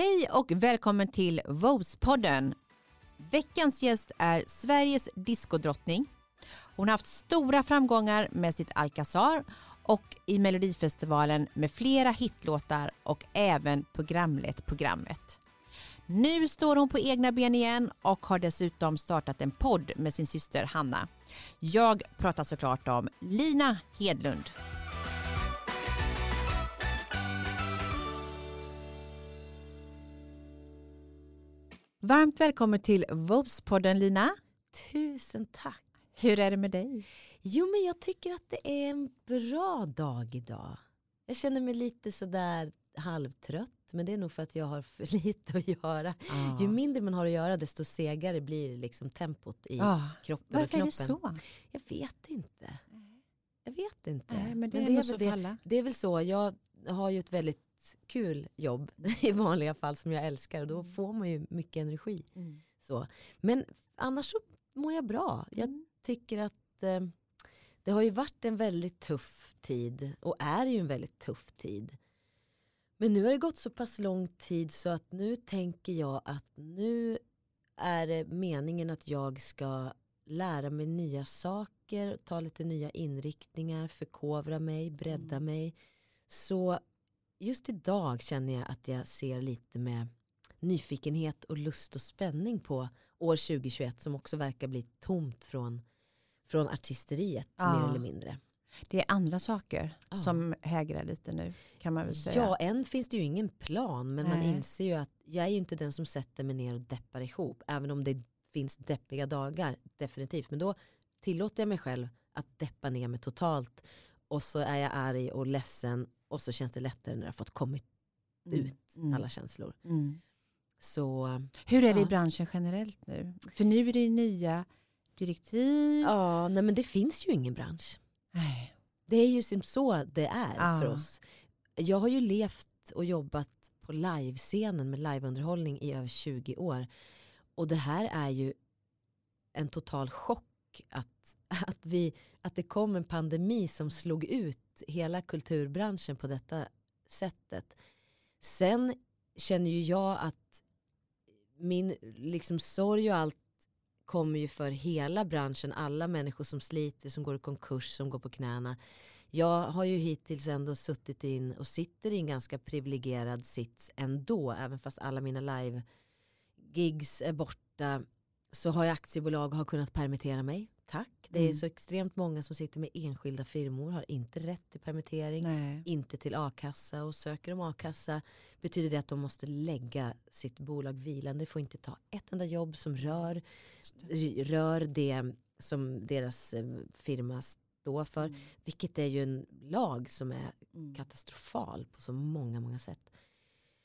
Hej och välkommen till Vose-podden. Veckans gäst är Sveriges diskodrottning. Hon har haft stora framgångar med sitt Alcazar och i Melodifestivalen med flera hitlåtar och även programlett programmet. Nu står hon på egna ben igen och har dessutom startat en podd med sin syster Hanna. Jag pratar såklart om Lina Hedlund. Varmt välkommen till Vobes-podden Lina. Tusen tack. Hur är det med dig? Jo men jag tycker att det är en bra dag idag. Jag känner mig lite sådär halvtrött. Men det är nog för att jag har för lite att göra. Ah. Ju mindre man har att göra desto segare blir liksom tempot i ah. kroppen Varför och knoppen. är det så? Jag vet inte. Jag vet inte. Nej, men det, men det, är, är väl det, det är väl så. Jag har ju ett väldigt kul jobb i vanliga fall som jag älskar och då mm. får man ju mycket energi. Mm. Så. Men annars så mår jag bra. Jag mm. tycker att eh, det har ju varit en väldigt tuff tid och är ju en väldigt tuff tid. Men nu har det gått så pass lång tid så att nu tänker jag att nu är det meningen att jag ska lära mig nya saker, ta lite nya inriktningar, förkovra mig, bredda mm. mig. Så just idag känner jag att jag ser lite med nyfikenhet och lust och spänning på år 2021 som också verkar bli tomt från, från artisteriet ja. mer eller mindre. Det är andra saker ja. som hägrar lite nu kan man väl säga. Ja, än finns det ju ingen plan men Nej. man inser ju att jag är ju inte den som sätter mig ner och deppar ihop även om det finns deppiga dagar definitivt men då tillåter jag mig själv att deppa ner mig totalt och så är jag arg och ledsen och så känns det lättare när det har fått kommit mm. ut mm. alla känslor. Mm. Så, Hur är det ja. i branschen generellt nu? För nu är det nya direktiv. Ja, nej men det finns ju ingen bransch. Nej. Det är ju som så det är ja. för oss. Jag har ju levt och jobbat på livescenen med liveunderhållning i över 20 år. Och det här är ju en total chock att, att, vi, att det kom en pandemi som slog ut hela kulturbranschen på detta sättet. Sen känner ju jag att min liksom sorg och allt kommer ju för hela branschen, alla människor som sliter, som går i konkurs, som går på knäna. Jag har ju hittills ändå suttit in och sitter i en ganska privilegierad sits ändå, även fast alla mina live-gigs är borta så har jag aktiebolag och har kunnat permittera mig tack. Det är mm. så extremt många som sitter med enskilda firmor, har inte rätt till permittering, Nej. inte till a-kassa och söker de a-kassa betyder det att de måste lägga sitt bolag vilande, får inte ta ett enda jobb som rör, det. rör det som deras eh, firma står för. Mm. Vilket är ju en lag som är mm. katastrofal på så många, många sätt.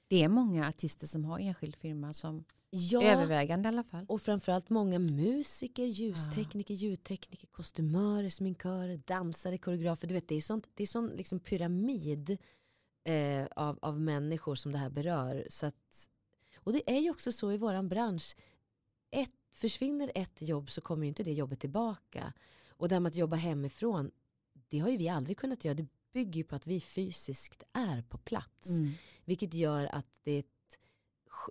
Det är många artister som har enskild firma som ja, övervägande i alla fall. Och framförallt många musiker, ljustekniker, ja. ljudtekniker, kostymörer, sminkörer, dansare, koreografer. Du vet, det är sånt, det är sån liksom pyramid eh, av, av människor som det här berör. Så att, och det är ju också så i våran bransch. Ett, försvinner ett jobb så kommer ju inte det jobbet tillbaka. Och det här med att jobba hemifrån, det har ju vi aldrig kunnat göra. Det bygger ju på att vi fysiskt är på plats. Mm. Vilket gör att det, ett,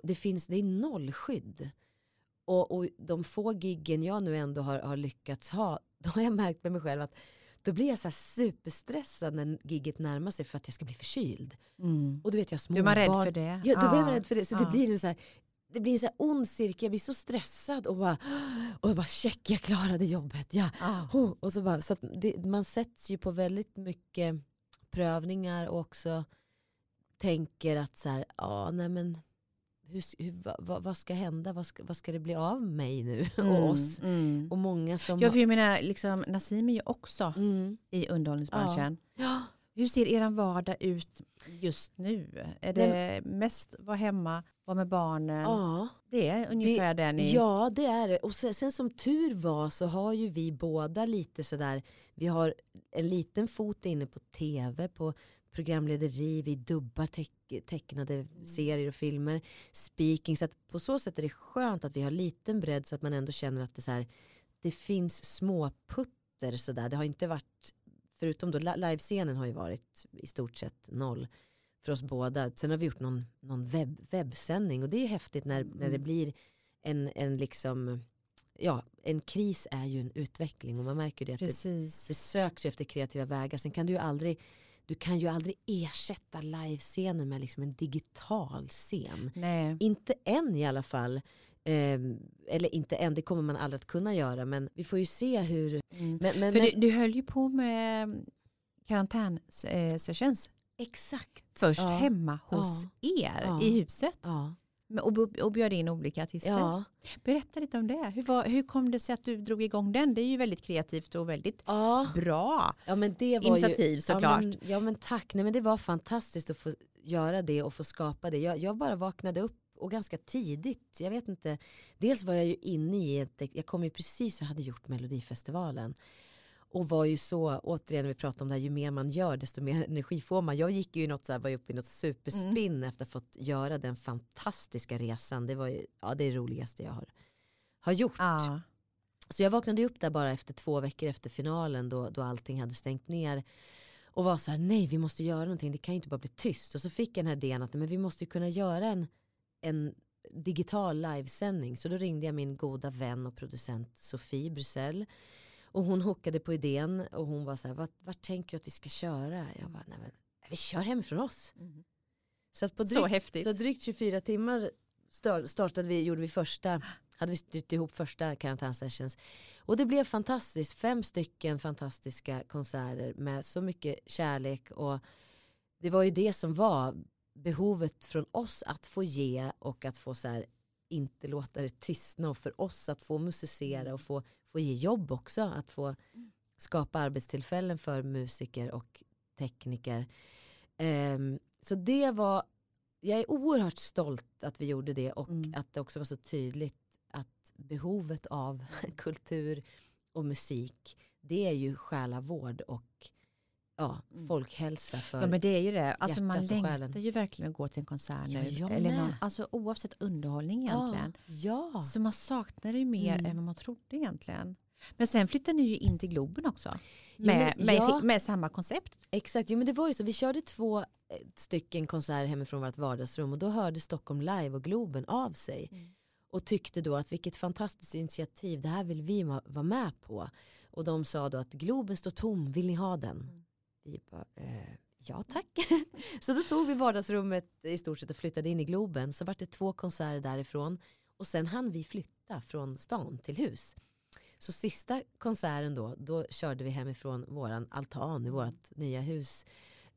det finns, det är nollskydd. Och, och de få giggen jag nu ändå har, har lyckats ha, då har jag märkt med mig själv att då blir jag så superstressad när gigget närmar sig för att jag ska bli förkyld. Mm. Och du vet jag småbarn. Blir man rädd för det? Ja, då blir man rädd för det. Så ja. det blir en så här, det blir en så här ond cirkel, jag blir så stressad och bara, och jag bara check, jag klarade jobbet. Ja. Ah. Och så bara, så det, man sätts ju på väldigt mycket prövningar och också tänker att så här, ja nej men hur, hur, vad, vad, ska hända? Vad ska, vad ska det bli av mig nu och mm, oss? Mm. Och många som... Ja, för jag menar, liksom, Nassim är ju också mm. i underhållningsbranschen. Ja. Hur ser er vardag ut just nu? Är det Nej, mest vara hemma, vara med barnen? Ja, det är ungefär det, det ni... Ja, det är det. Och sen, sen, som tur var så har ju vi båda lite sådär, vi har en liten fot inne på tv, på programlederi, vi dubbar teck, tecknade mm. serier och filmer, speaking. Så att på så sätt är det skönt att vi har liten bredd så att man ändå känner att det, så här, det finns små putter sådär. Det har inte varit förutom då livescenen har ju varit i stort sett noll. för oss båda. Sen har vi gjort någon, någon webb, webbsändning och det är häftigt när, när det mm. blir en, en liksom ja, en kris är ju en utveckling och man märker det att det, det söks efter kreativa vägar. Sen kan du ju aldrig du kan ju aldrig ersätta livescener med liksom en digital scen. Nej. Inte än i alla fall. Eh, eller inte än, det kommer man aldrig att kunna göra. Men vi får ju se hur... Mm. Men, men, För men, du, du höll ju på med karantänsessions. Exakt. Först ja. hemma hos ja. er ja. i huset. Och, och bjöd in olika artister. Ja. Berätta lite om det. Hur, var, hur kom det sig att du drog igång den? Det är ju väldigt kreativt och väldigt ja. bra ja, men det var initiativ ju, såklart. Ja men, ja men tack, Nej, men det var fantastiskt att få göra det och få skapa det. Jag, jag bara vaknade upp och ganska tidigt. Jag vet inte. Dels var jag ju inne i ett, jag kom ju precis och hade gjort Melodifestivalen och var ju så, återigen vi pratade om det här, ju mer man gör desto mer energi får man. Jag gick ju i något så här, var uppe i något superspinn mm. efter att ha fått göra den fantastiska resan. Det var ju ja, det, roligaste jag har, har gjort. Ah. Så jag vaknade upp där bara efter två veckor efter finalen då, då allting hade stängt ner. Och var så här, nej vi måste göra någonting, det kan ju inte bara bli tyst. Och så fick jag den här idén att men vi måste ju kunna göra en, en digital livesändning. Så då ringde jag min goda vän och producent Sofie Brusell och hon hookade på idén och hon var så här, vart, tänker du att vi ska köra? Jag bara, nej men vi kör hemifrån oss. Mm. Så, på drygt, så häftigt. Så drygt 24 timmar startade vi, gjorde vi första, hade vi styrt ihop första karantänsessions. Och det blev fantastiskt, fem stycken fantastiska konserter med så mycket kärlek och det var ju det som var behovet från oss att få ge och att få så här, inte låta det tystna och för oss att få musicera och få få ge jobb också. Att få skapa arbetstillfällen för musiker och tekniker. Um, så det var, jag är oerhört stolt att vi gjorde det och mm. att det också var så tydligt att behovet av kultur och musik det är ju själavård och ja, mm. folkhälsa för Ja men det är ju det. Alltså man längtar ju verkligen att gå till en konsert nu. Ja, eller någon, alltså oavsett underhållning egentligen. Ja, ja. Så man saknar det ju mer mm. än vad man trodde egentligen. Men sen flyttade ni ju in till Globen också. Med, jo, men, ja. med, med, samma koncept. Exakt, jo, men det var ju så. Vi körde två eh, stycken konserter hemifrån vårt vardagsrum och då hörde Stockholm Live och Globen av sig. Mm. Och tyckte då att vilket fantastiskt initiativ, det här vill vi vara med på. Och de sa då att Globen står tom, vill ni ha den? Mm. Vi bara, eh, ja tack. så då tog vi vardagsrummet i stort sett och flyttade in i Globen. Så vart det två konserter därifrån. Och sen hann vi flytta från stan till hus. Så sista konserten då, då körde vi hemifrån våran altan i vårt nya hus.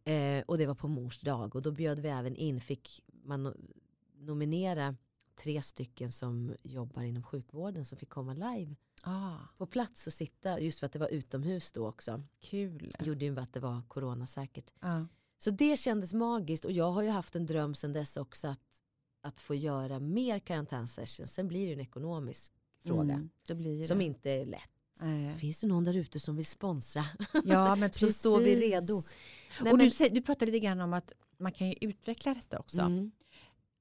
Eh, och det var på mors dag och då bjöd vi även in, fick man no nominera tre stycken som jobbar inom sjukvården som fick komma live ah. på plats och sitta, just för att det var utomhus då också. Kul. Gjorde ju att det var coronasäkert. Ah. Så det kändes magiskt och jag har ju haft en dröm sedan dess också att, att få göra mer karantänsessions. Sen blir det en ekonomisk fråga. Mm, som inte är lätt. Nej. Finns det någon där ute som vill sponsra? Ja, men så står vi redo. Nej, och men... du, du pratade lite grann om att man kan ju utveckla detta också. Mm.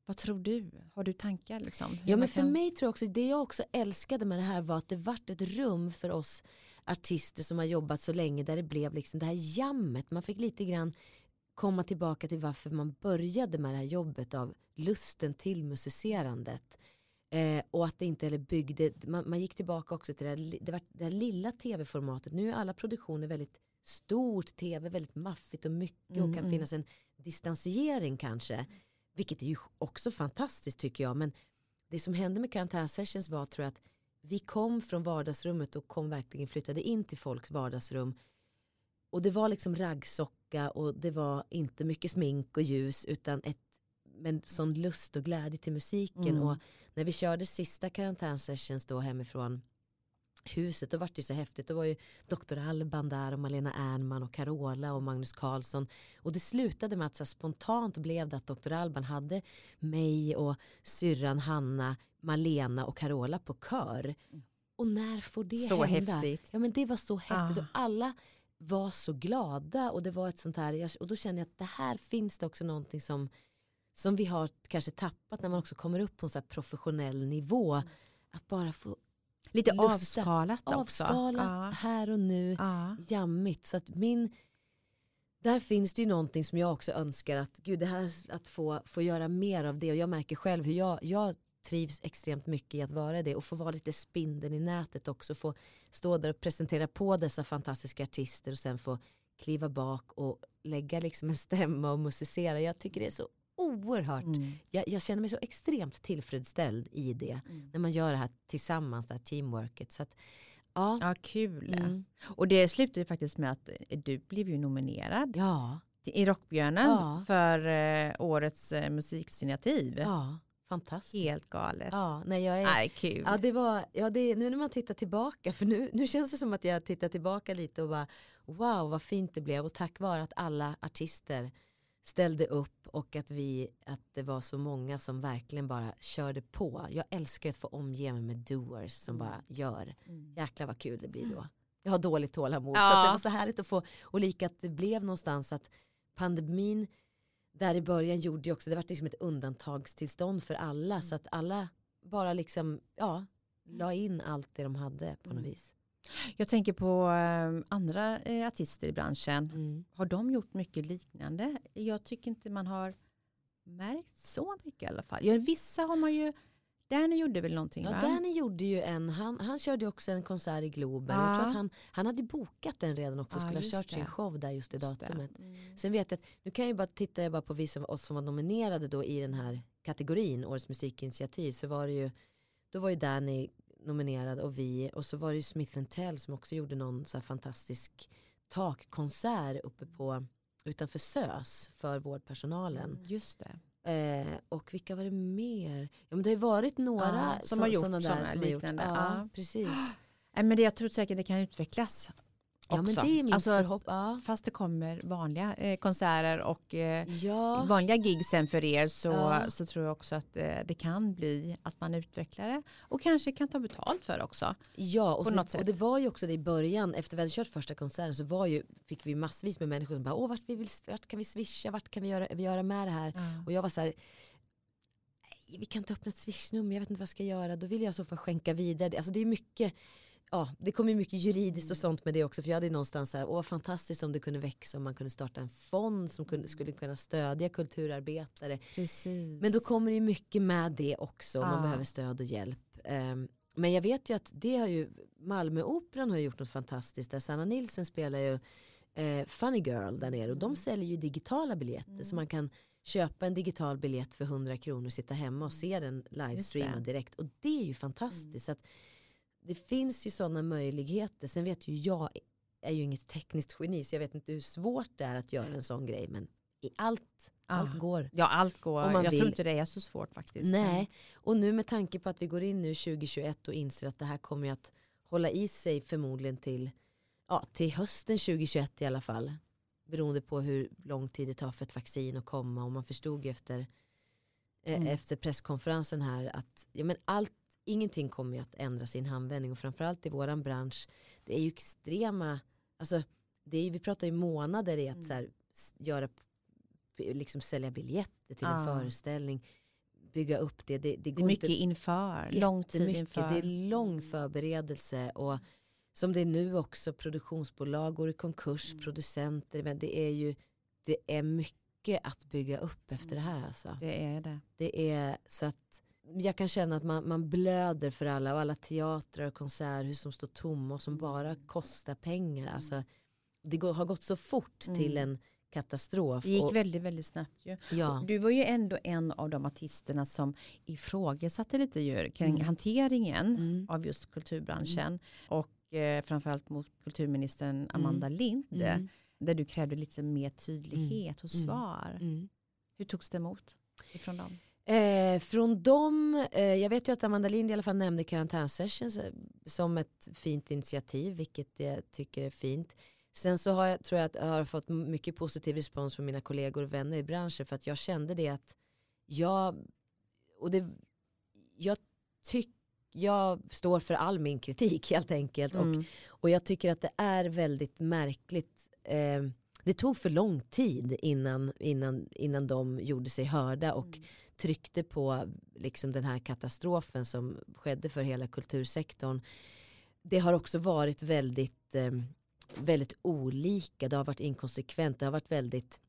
Vad tror du? Har du tankar? Liksom? Ja, men för kan... mig tror jag också, det jag också älskade med det här var att det vart ett rum för oss artister som har jobbat så länge där det blev liksom det här jammet. Man fick lite grann komma tillbaka till varför man började med det här jobbet av lusten till musicerandet. Eh, och att det inte heller byggde, man, man, gick tillbaka också till det här, det, var, det här lilla tv-formatet. Nu är alla produktioner väldigt stort tv, väldigt maffigt och mycket mm, och kan mm. finnas en distansiering kanske. Vilket är ju också fantastiskt tycker jag. Men det som hände med karantänsessions var tror jag att vi kom från vardagsrummet och kom verkligen flyttade in till folks vardagsrum. Och det var liksom raggsocka och det var inte mycket smink och ljus utan ett men sån lust och glädje till musiken. Mm. Och när vi körde sista karantänsessions då hemifrån huset, då var det ju så häftigt. Då var ju Dr. Alban där och Malena Ernman och Carola och Magnus Karlsson. Och det slutade med att så spontant blev det att Dr. Alban hade mig och syrran Hanna, Malena och Carola på kör. Och när får det så hända? häftigt. Ja men det var så häftigt ah. och alla var så glada och det var ett sånt här, och då kände jag att det här finns det också någonting som som vi har kanske tappat när man också kommer upp på en så professionell nivå. Att bara få Lite lusta. avskalat också. Avskalat, ja. här och nu, ja. jammigt. Så att min, där finns det ju någonting som jag också önskar att, gud det här att få, få göra mer av det och jag märker själv hur jag, jag trivs extremt mycket i att vara det och få vara lite spindeln i nätet också. Få stå där och presentera på dessa fantastiska artister och sen få kliva bak och lägga liksom en stämma och musicera. Jag tycker det är så oerhört, mm. jag, jag, känner mig så extremt tillfredsställd i det. Mm. När man gör det här tillsammans, det här teamworket. Så att, ja. ja, kul. Mm. Och det slutade ju faktiskt med att du blev ju nominerad. Ja. I Rockbjörnen ja. för eh, årets eh, musiksignativ. Ja. Fantastiskt. Helt galet. Ja, nej, jag är, nej, kul. Ja, det var, ja, det, nu när man tittar tillbaka, för nu, nu känns det som att jag tittar tillbaka lite och bara wow vad fint det blev och tack vare att alla artister ställde upp och att vi, att det var så många som verkligen bara körde på. Jag älskar att få omge mig med doers som mm. bara gör. Mm. Jäklar vad kul det blir då. Jag har dåligt tålamod. Ja. Så det var så härligt att få, och lika att det blev någonstans att pandemin där i början gjorde ju också, det var liksom ett undantagstillstånd för alla mm. så att alla bara liksom, ja, la in allt det de hade på något mm. vis. Jag tänker på äh, andra äh, artister i branschen. Mm. Har de gjort mycket liknande? Jag tycker inte man har märkt så mycket i alla fall. Ja, vissa har man ju Danny gjorde väl någonting ja, va? Danny gjorde ju en, han, han körde också en konsert i Globen. Ja. Jag tror att han, han hade bokat den redan också, ja, skulle ha kört det. sin show där just i just datumet. Mm. Sen vet jag att, nu kan jag ju bara titta jag bara på vissa av oss som var nominerade då i den här kategorin, Årets musikinitiativ, så var det ju, då var ju Danny nominerad och vi, och så var det ju Smith Tell som också gjorde någon så här fantastisk takkonsert uppe på utanför SÖS för vårdpersonalen. Mm, just det. Eh, och vilka var det mer? Ja, men det har varit några ja, som, som, har gjort sådana där. Som liknande. Har gjort, ja, ja, precis. men det, jag tror säkert det kan utvecklas Ja, men det är min alltså, förhopp ja. Fast det kommer vanliga eh, konserter och eh, ja. vanliga gig sen för er så, ja. så tror jag också att eh, det kan bli att man utvecklar det och kanske kan ta betalt för det också. Ja, och, så, och det var ju också det i början efter vi hade kört första konserten så var ju, fick vi massvis med människor som bara åh vart, vi vill, vart kan vi swisha, vart kan vi göra, vi göra med det här? Och jag var så här vi kan inte öppna ett swishnummer, jag vet inte vad jag ska göra. Då vill jag så få skänka vidare. Alltså det är mycket ja, det kommer mycket juridiskt och sånt med det också. För jag hade någonstans så här, åh fantastiskt om det kunde växa, om man kunde starta en fond som kunde, skulle kunna stödja kulturarbetare. Precis. Men då kommer det ju mycket med det också, om man behöver stöd och hjälp. Um, men jag vet ju att det har ju, Malmöoperan har gjort något fantastiskt där Sanna Nilsen spelar ju eh, Funny Girl där nere och de mm. säljer ju digitala biljetter mm. så man kan köpa en digital biljett för 100 kronor, sitta hemma och se den livestreama direkt och det är ju fantastiskt. Mm. Att det finns ju sådana möjligheter. Sen vet ju jag, är ju inget tekniskt geni så jag vet inte hur svårt det är att göra en sån grej. Men i allt, allt ah. går. Ja allt går. Jag vill. tror inte det är så svårt faktiskt. Nej, och nu med tanke på att vi går in nu 2021 och inser att det här kommer att hålla i sig förmodligen till, ja, till hösten 2021 i alla fall. Beroende på hur lång tid det tar för ett vaccin att komma. Och man förstod ju efter, eh, mm. efter presskonferensen här att ja, men allt ingenting kommer ju att ändra sin handvändning och framförallt i våran bransch det är ju extrema, alltså det är, vi pratar ju månader i att mm. så här, göra, liksom sälja biljetter till ah. en föreställning bygga upp det. Det, det, det är mycket inte, inför, lång tid inför. Det är lång mm. förberedelse och som det är nu också produktionsbolag går i konkurs, mm. producenter, det är ju det är mycket att bygga upp efter det här alltså. Det är det. Det är så att jag kan känna att man, man blöder för alla och alla teatrar och konserthus som står tomma och som mm. bara kostar pengar. Alltså, det går, har gått så fort mm. till en katastrof. Det gick och, väldigt, väldigt snabbt ju. Ja. Du var ju ändå en av de artisterna som ifrågasatte lite ju kring mm. hanteringen mm. av just kulturbranschen mm. och eh, framförallt mot kulturministern mm. Amanda Lind mm. där du krävde lite mer tydlighet och svar. Hur togs det emot ifrån dem? Eh, från dem, eh, jag vet ju att Amanda Lind i alla fall nämnde karantänsessions eh, som ett fint initiativ, vilket jag tycker är fint. Sen så har jag, tror jag att jag har fått mycket positiv respons från mina kollegor och vänner i branschen för att jag kände det att jag, och det, jag tycker jag står för all min kritik helt enkelt. Mm. Och, och jag tycker att det är väldigt märkligt. Eh, det tog för lång tid innan, innan, innan de gjorde sig hörda. Och mm tryckte på liksom den här katastrofen som skedde för hela kultursektorn. Det har också varit väldigt, eh, väldigt olika, det har varit inkonsekvent, det har varit väldigt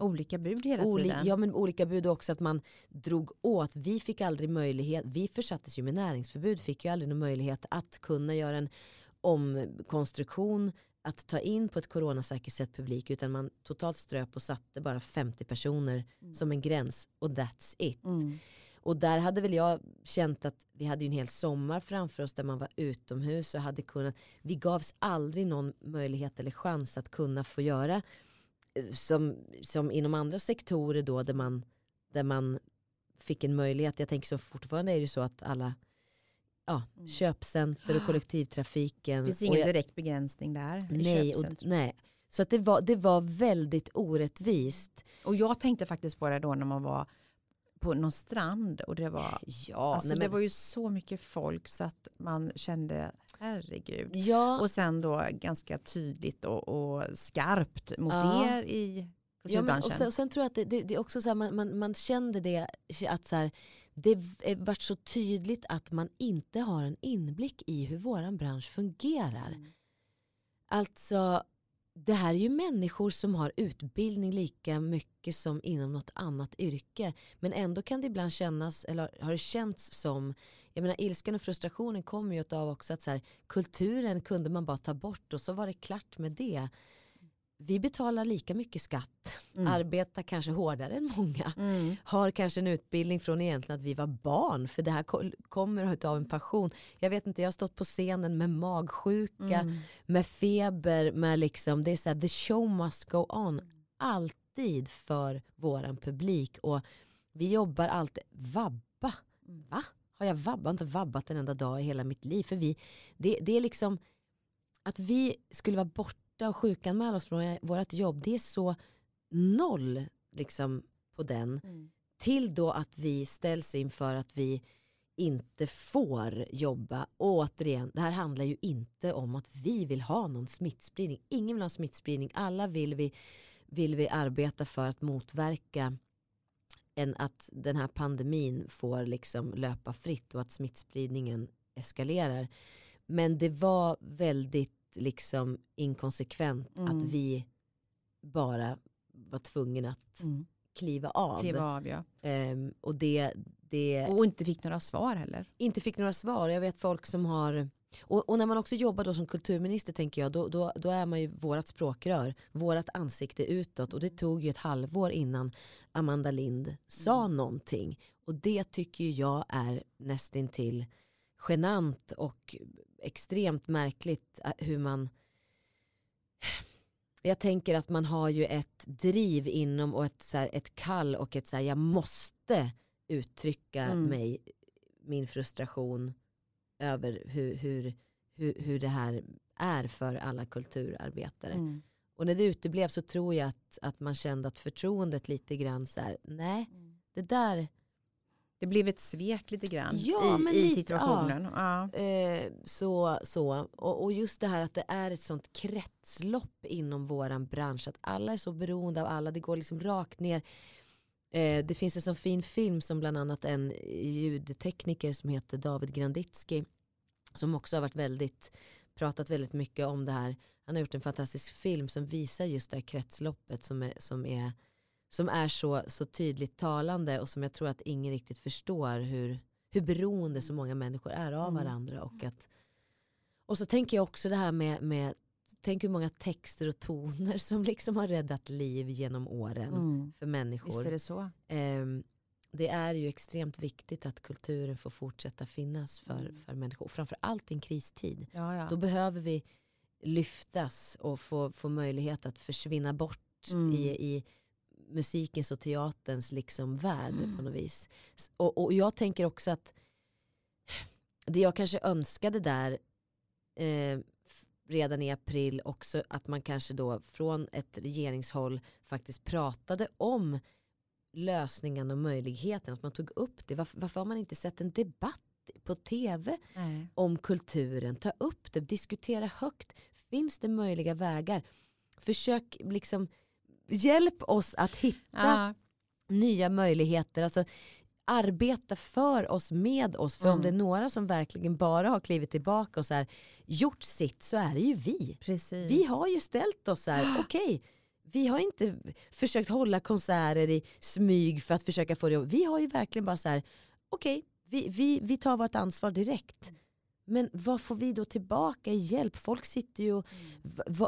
Olika bud hela tiden. Ja men olika bud också att man drog åt. Vi fick aldrig möjlighet, vi försattes ju med näringsförbud, fick ju aldrig någon möjlighet att kunna göra en omkonstruktion att ta in på ett coronasäkert sätt publik utan man totalt ströp och satte bara 50 personer mm. som en gräns och that's it. Mm. Och där hade väl jag känt att vi hade en hel sommar framför oss där man var utomhus och hade kunnat, vi gavs aldrig någon möjlighet eller chans att kunna få göra eh, som, som inom andra sektorer då där man, där man fick en möjlighet. Jag tänker så fortfarande är det så att alla ja, mm. köpcenter och kollektivtrafiken. Det finns ingen jag, direkt begränsning där. Nej, och, nej. Så att det, var, det var väldigt orättvist. Och jag tänkte faktiskt på det då när man var på någon strand och det var, ja, alltså nej, men, det var ju så mycket folk så att man kände herregud. Ja. Och sen då ganska tydligt och, och skarpt mot ja. er i kulturbranschen. Ja, men, och, sen, och sen tror jag att det, det, det är också så här, man, man, man kände det att så här, det varit så tydligt att man inte har en inblick i hur våran bransch fungerar. Mm. Alltså, det här är ju människor som har utbildning lika mycket som inom något annat yrke. Men ändå kan det ibland kännas, eller har det känts som, jag menar ilskan och frustrationen kommer ju av också att så här, kulturen kunde man bara ta bort och så var det klart med det vi betalar lika mycket skatt, mm. arbetar kanske hårdare än många, mm. har kanske en utbildning från egentligen att vi var barn, för det här kommer av en passion. Jag vet inte, jag har stått på scenen med magsjuka, mm. med feber, med liksom, det är så här, the show must go on, alltid för våran publik och vi jobbar alltid, vabba, mm. va? Har jag vabbat? inte vabbat en enda dag i hela mitt liv, för vi, det, det är liksom att vi skulle vara borta borta och sjukanmäla oss från vårt jobb, det är så noll liksom, på den. Mm. Till då att vi ställs inför att vi inte får jobba. Och återigen, det här handlar ju inte om att vi vill ha någon smittspridning. Ingen vill ha smittspridning. Alla vill vi, vill vi arbeta för att motverka en, att den här pandemin får liksom löpa fritt och att smittspridningen eskalerar. Men det var väldigt liksom inkonsekvent mm. att vi bara var tvungna att mm. kliva av. Kliva av ja. Um, och, det, det, och inte fick några svar heller. Inte fick några svar. Jag vet folk som har och, och, när man också jobbar då som kulturminister tänker jag, då, då, då är man ju vårat språkrör, vårat ansikte utåt och det tog ju ett halvår innan Amanda Lind sa mm. någonting. Och det tycker jag är nästintill genant och extremt märkligt äh, hur man jag tänker att man har ju ett driv inom och ett, så här, ett kall och ett så här, jag måste uttrycka mm. mig, min frustration över hur, hur, hur, hur det här är för alla kulturarbetare. Mm. Och när det uteblev så tror jag att, att man kände att förtroendet lite grann så här, nej, mm. det där det blev ett svek lite grann ja, i, i situationen. Ja. ja. Eh, så, så. Och, och, just det här att det är ett sånt kretslopp inom våran bransch. Att alla är så beroende av alla. Det går liksom rakt ner. Eh, det finns en sån fin film som bland annat en ljudtekniker som heter David Granditsky. Som också har varit väldigt, pratat väldigt mycket om det här. Han har gjort en fantastisk film som visar just det här kretsloppet som är, som är som är så, så tydligt talande och som jag tror att ingen riktigt förstår hur, hur beroende så många människor är av mm. varandra. Och, att, och så tänker jag också det här med, med tänk hur många texter och toner som liksom har räddat liv genom åren mm. för människor. Visst är det så. Um, det är ju extremt viktigt att kulturen får fortsätta finnas för, mm. för människor. Framförallt i en kristid. Ja, ja. Då behöver vi lyftas och få, få möjlighet att försvinna bort mm. i, i musikens och teaterns liksom värld mm. på något vis. Och, och jag tänker också att det jag kanske önskade där eh, redan i april också att man kanske då från ett regeringshåll faktiskt pratade om lösningen och möjligheten, att man tog upp det. Varför, varför har man inte sett en debatt på tv Nej. om kulturen? Ta upp det, diskutera högt. Finns det möjliga vägar? Försök liksom hjälp oss att hitta nya möjligheter. Alltså, arbeta för oss, med oss. För mm. om det är några som verkligen bara har klivit tillbaka och så här, gjort sitt så är det ju vi. Precis. Vi har ju ställt oss så här, okej, okay, vi har inte försökt hålla konserter i smyg för att försöka få det Vi har ju verkligen bara så här, okej, okay, vi, vi, vi tar vårt ansvar direkt. Men vad får vi då tillbaka i hjälp? Folk sitter ju... Mm.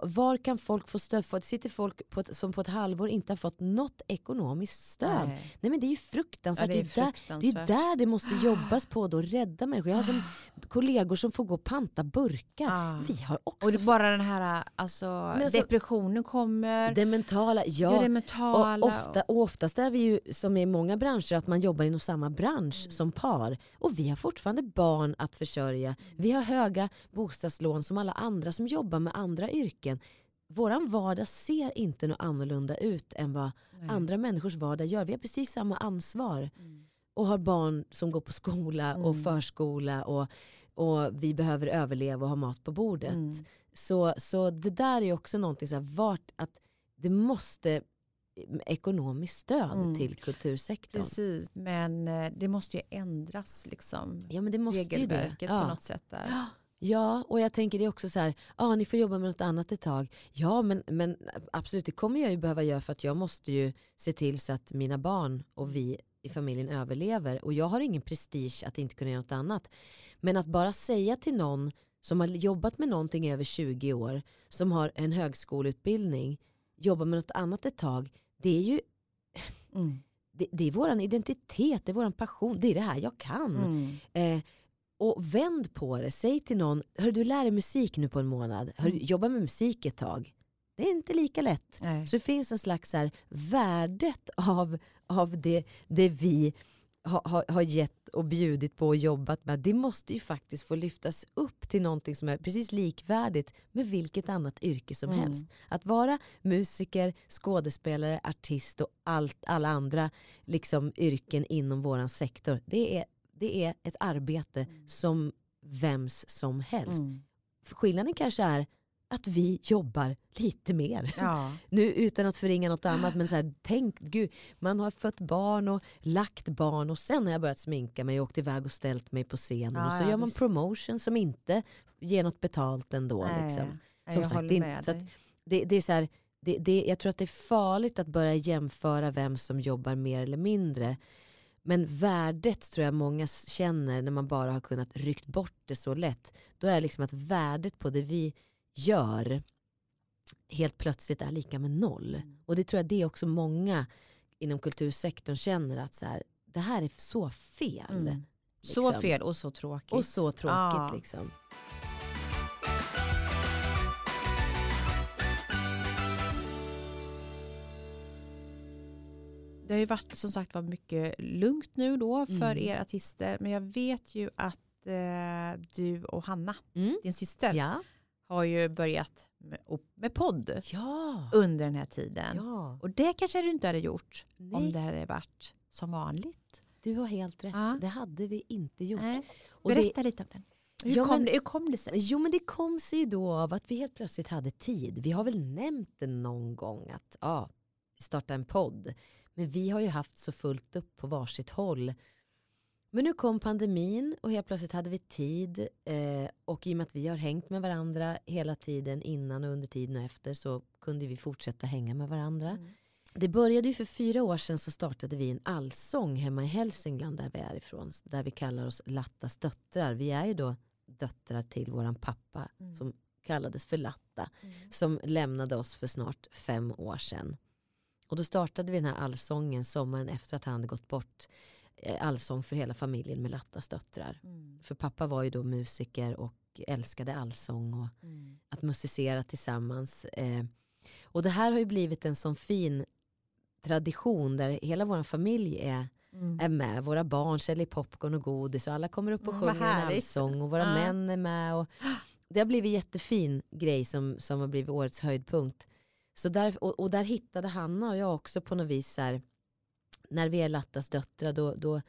Var kan folk få stöd? Det sitter folk på ett, som på ett halvår inte har fått något ekonomiskt stöd. Nej, Nej men det är ju fruktansvärt. Ja, det, är fruktansvärt. Det, är där, det är där det måste jobbas på att rädda människor. Jag har som kollegor som får gå och panta burkar. Ah. Vi har också... Och det bara den här alltså, alltså, depressionen kommer. Det mentala, ja. ja det mentala. Och, ofta, och oftast är vi ju som i många branscher att man jobbar inom samma bransch mm. som par. Och vi har fortfarande barn att försörja. Vi har höga bostadslån som alla andra som jobbar med andra yrken. Våran vardag ser inte något annorlunda ut än vad Nej. andra människors vardag gör. Vi har precis samma ansvar. Mm. Och har barn som går på skola och mm. förskola och, och vi behöver överleva och ha mat på bordet. Mm. Så, så det där är också någonting, så här, vart, att det måste ekonomiskt stöd mm. till kultursektorn. Precis, men eh, det måste ju ändras liksom. Ja men det måste Regelverket ju det. Ja. på något sätt där. Ja, och jag tänker det är också så här, ah, ni får jobba med något annat ett tag. Ja, men, men absolut, det kommer jag ju behöva göra för att jag måste ju se till så att mina barn och vi i familjen överlever. Och jag har ingen prestige att inte kunna göra något annat. Men att bara säga till någon som har jobbat med någonting i över 20 år, som har en högskoleutbildning, jobbar med något annat ett tag, det är ju mm. det, det, är våran identitet, det är våran passion, det är det här jag kan. Mm. Eh, och vänd på det, säg till någon, hör du lär dig musik nu på en månad, hör, mm. jobba med musik ett tag. Det är inte lika lätt. Nej. Så det finns en slags här, värdet av, av det, det vi har ha, ha gett och bjudit på och jobbat med, det måste ju faktiskt få lyftas upp till någonting som är precis likvärdigt med vilket annat yrke som mm. helst. Att vara musiker, skådespelare, artist och allt, alla andra liksom, yrken inom vår sektor, det är, det är ett arbete mm. som vems som helst. Mm. Skillnaden kanske är att vi jobbar lite mer. Ja. Nu utan att förringa något annat men så här, tänk, gud, man har fött barn och lagt barn och sen har jag börjat sminka mig och åkt iväg och ställt mig på scenen ja, och så ja, gör man visst. promotion som inte ger något betalt ändå. Nej, liksom. Som sagt, det, så det, det, är så här, det, det, jag tror att det är farligt att börja jämföra vem som jobbar mer eller mindre. Men värdet tror jag många känner när man bara har kunnat ryckt bort det så lätt. Då är det liksom att värdet på det vi gör helt plötsligt är lika med noll. Mm. Och det tror jag det är också många inom kultursektorn känner att så här, det här är så fel. Mm. Liksom. Så fel och så tråkigt. Och så tråkigt ah. liksom. Det har ju varit som sagt var mycket lugnt nu då för mm. er artister. Men jag vet ju att eh, du och Hanna, mm. din syster, ja har ju börjat med, med podd ja. under den här tiden. Ja. Och det kanske du inte hade gjort Nej. om det hade varit som vanligt. Du har helt rätt. Ja. Det hade vi inte gjort. Nej. Berätta det... lite om den. Hur, ja, kom men, det, hur kom det sig? Jo men det kom sig ju då av att vi helt plötsligt hade tid. Vi har väl nämnt det någon gång att ja, starta en podd. Men vi har ju haft så fullt upp på varsitt håll men nu kom pandemin och helt plötsligt hade vi tid eh, och i och med att vi har hängt med varandra hela tiden innan och under tiden och efter så kunde vi fortsätta hänga med varandra. Mm. Det började ju för fyra år sedan så startade vi en allsång hemma i Hälsingland där vi är ifrån. Där vi kallar oss Lattas döttrar. Vi är ju då döttrar till våran pappa mm. som kallades för Latta. Mm. Som lämnade oss för snart fem år sedan. Och då startade vi den här allsången sommaren efter att han hade gått bort allsång för hela familjen med Lattas döttrar. Mm. För pappa var ju då musiker och älskade allsång och mm. att musicera tillsammans. Eh, och det här har ju blivit en sån fin tradition där hela vår familj är, mm. är med. Våra barn säljer popcorn och godis och alla kommer upp och mm, sjunger en allsång och våra ja. män är med. Och det har blivit en jättefin grej som, som har blivit årets höjdpunkt. Så där, och, och där hittade Hanna och jag också på något vis här, när vi är Lattas döttrar då, då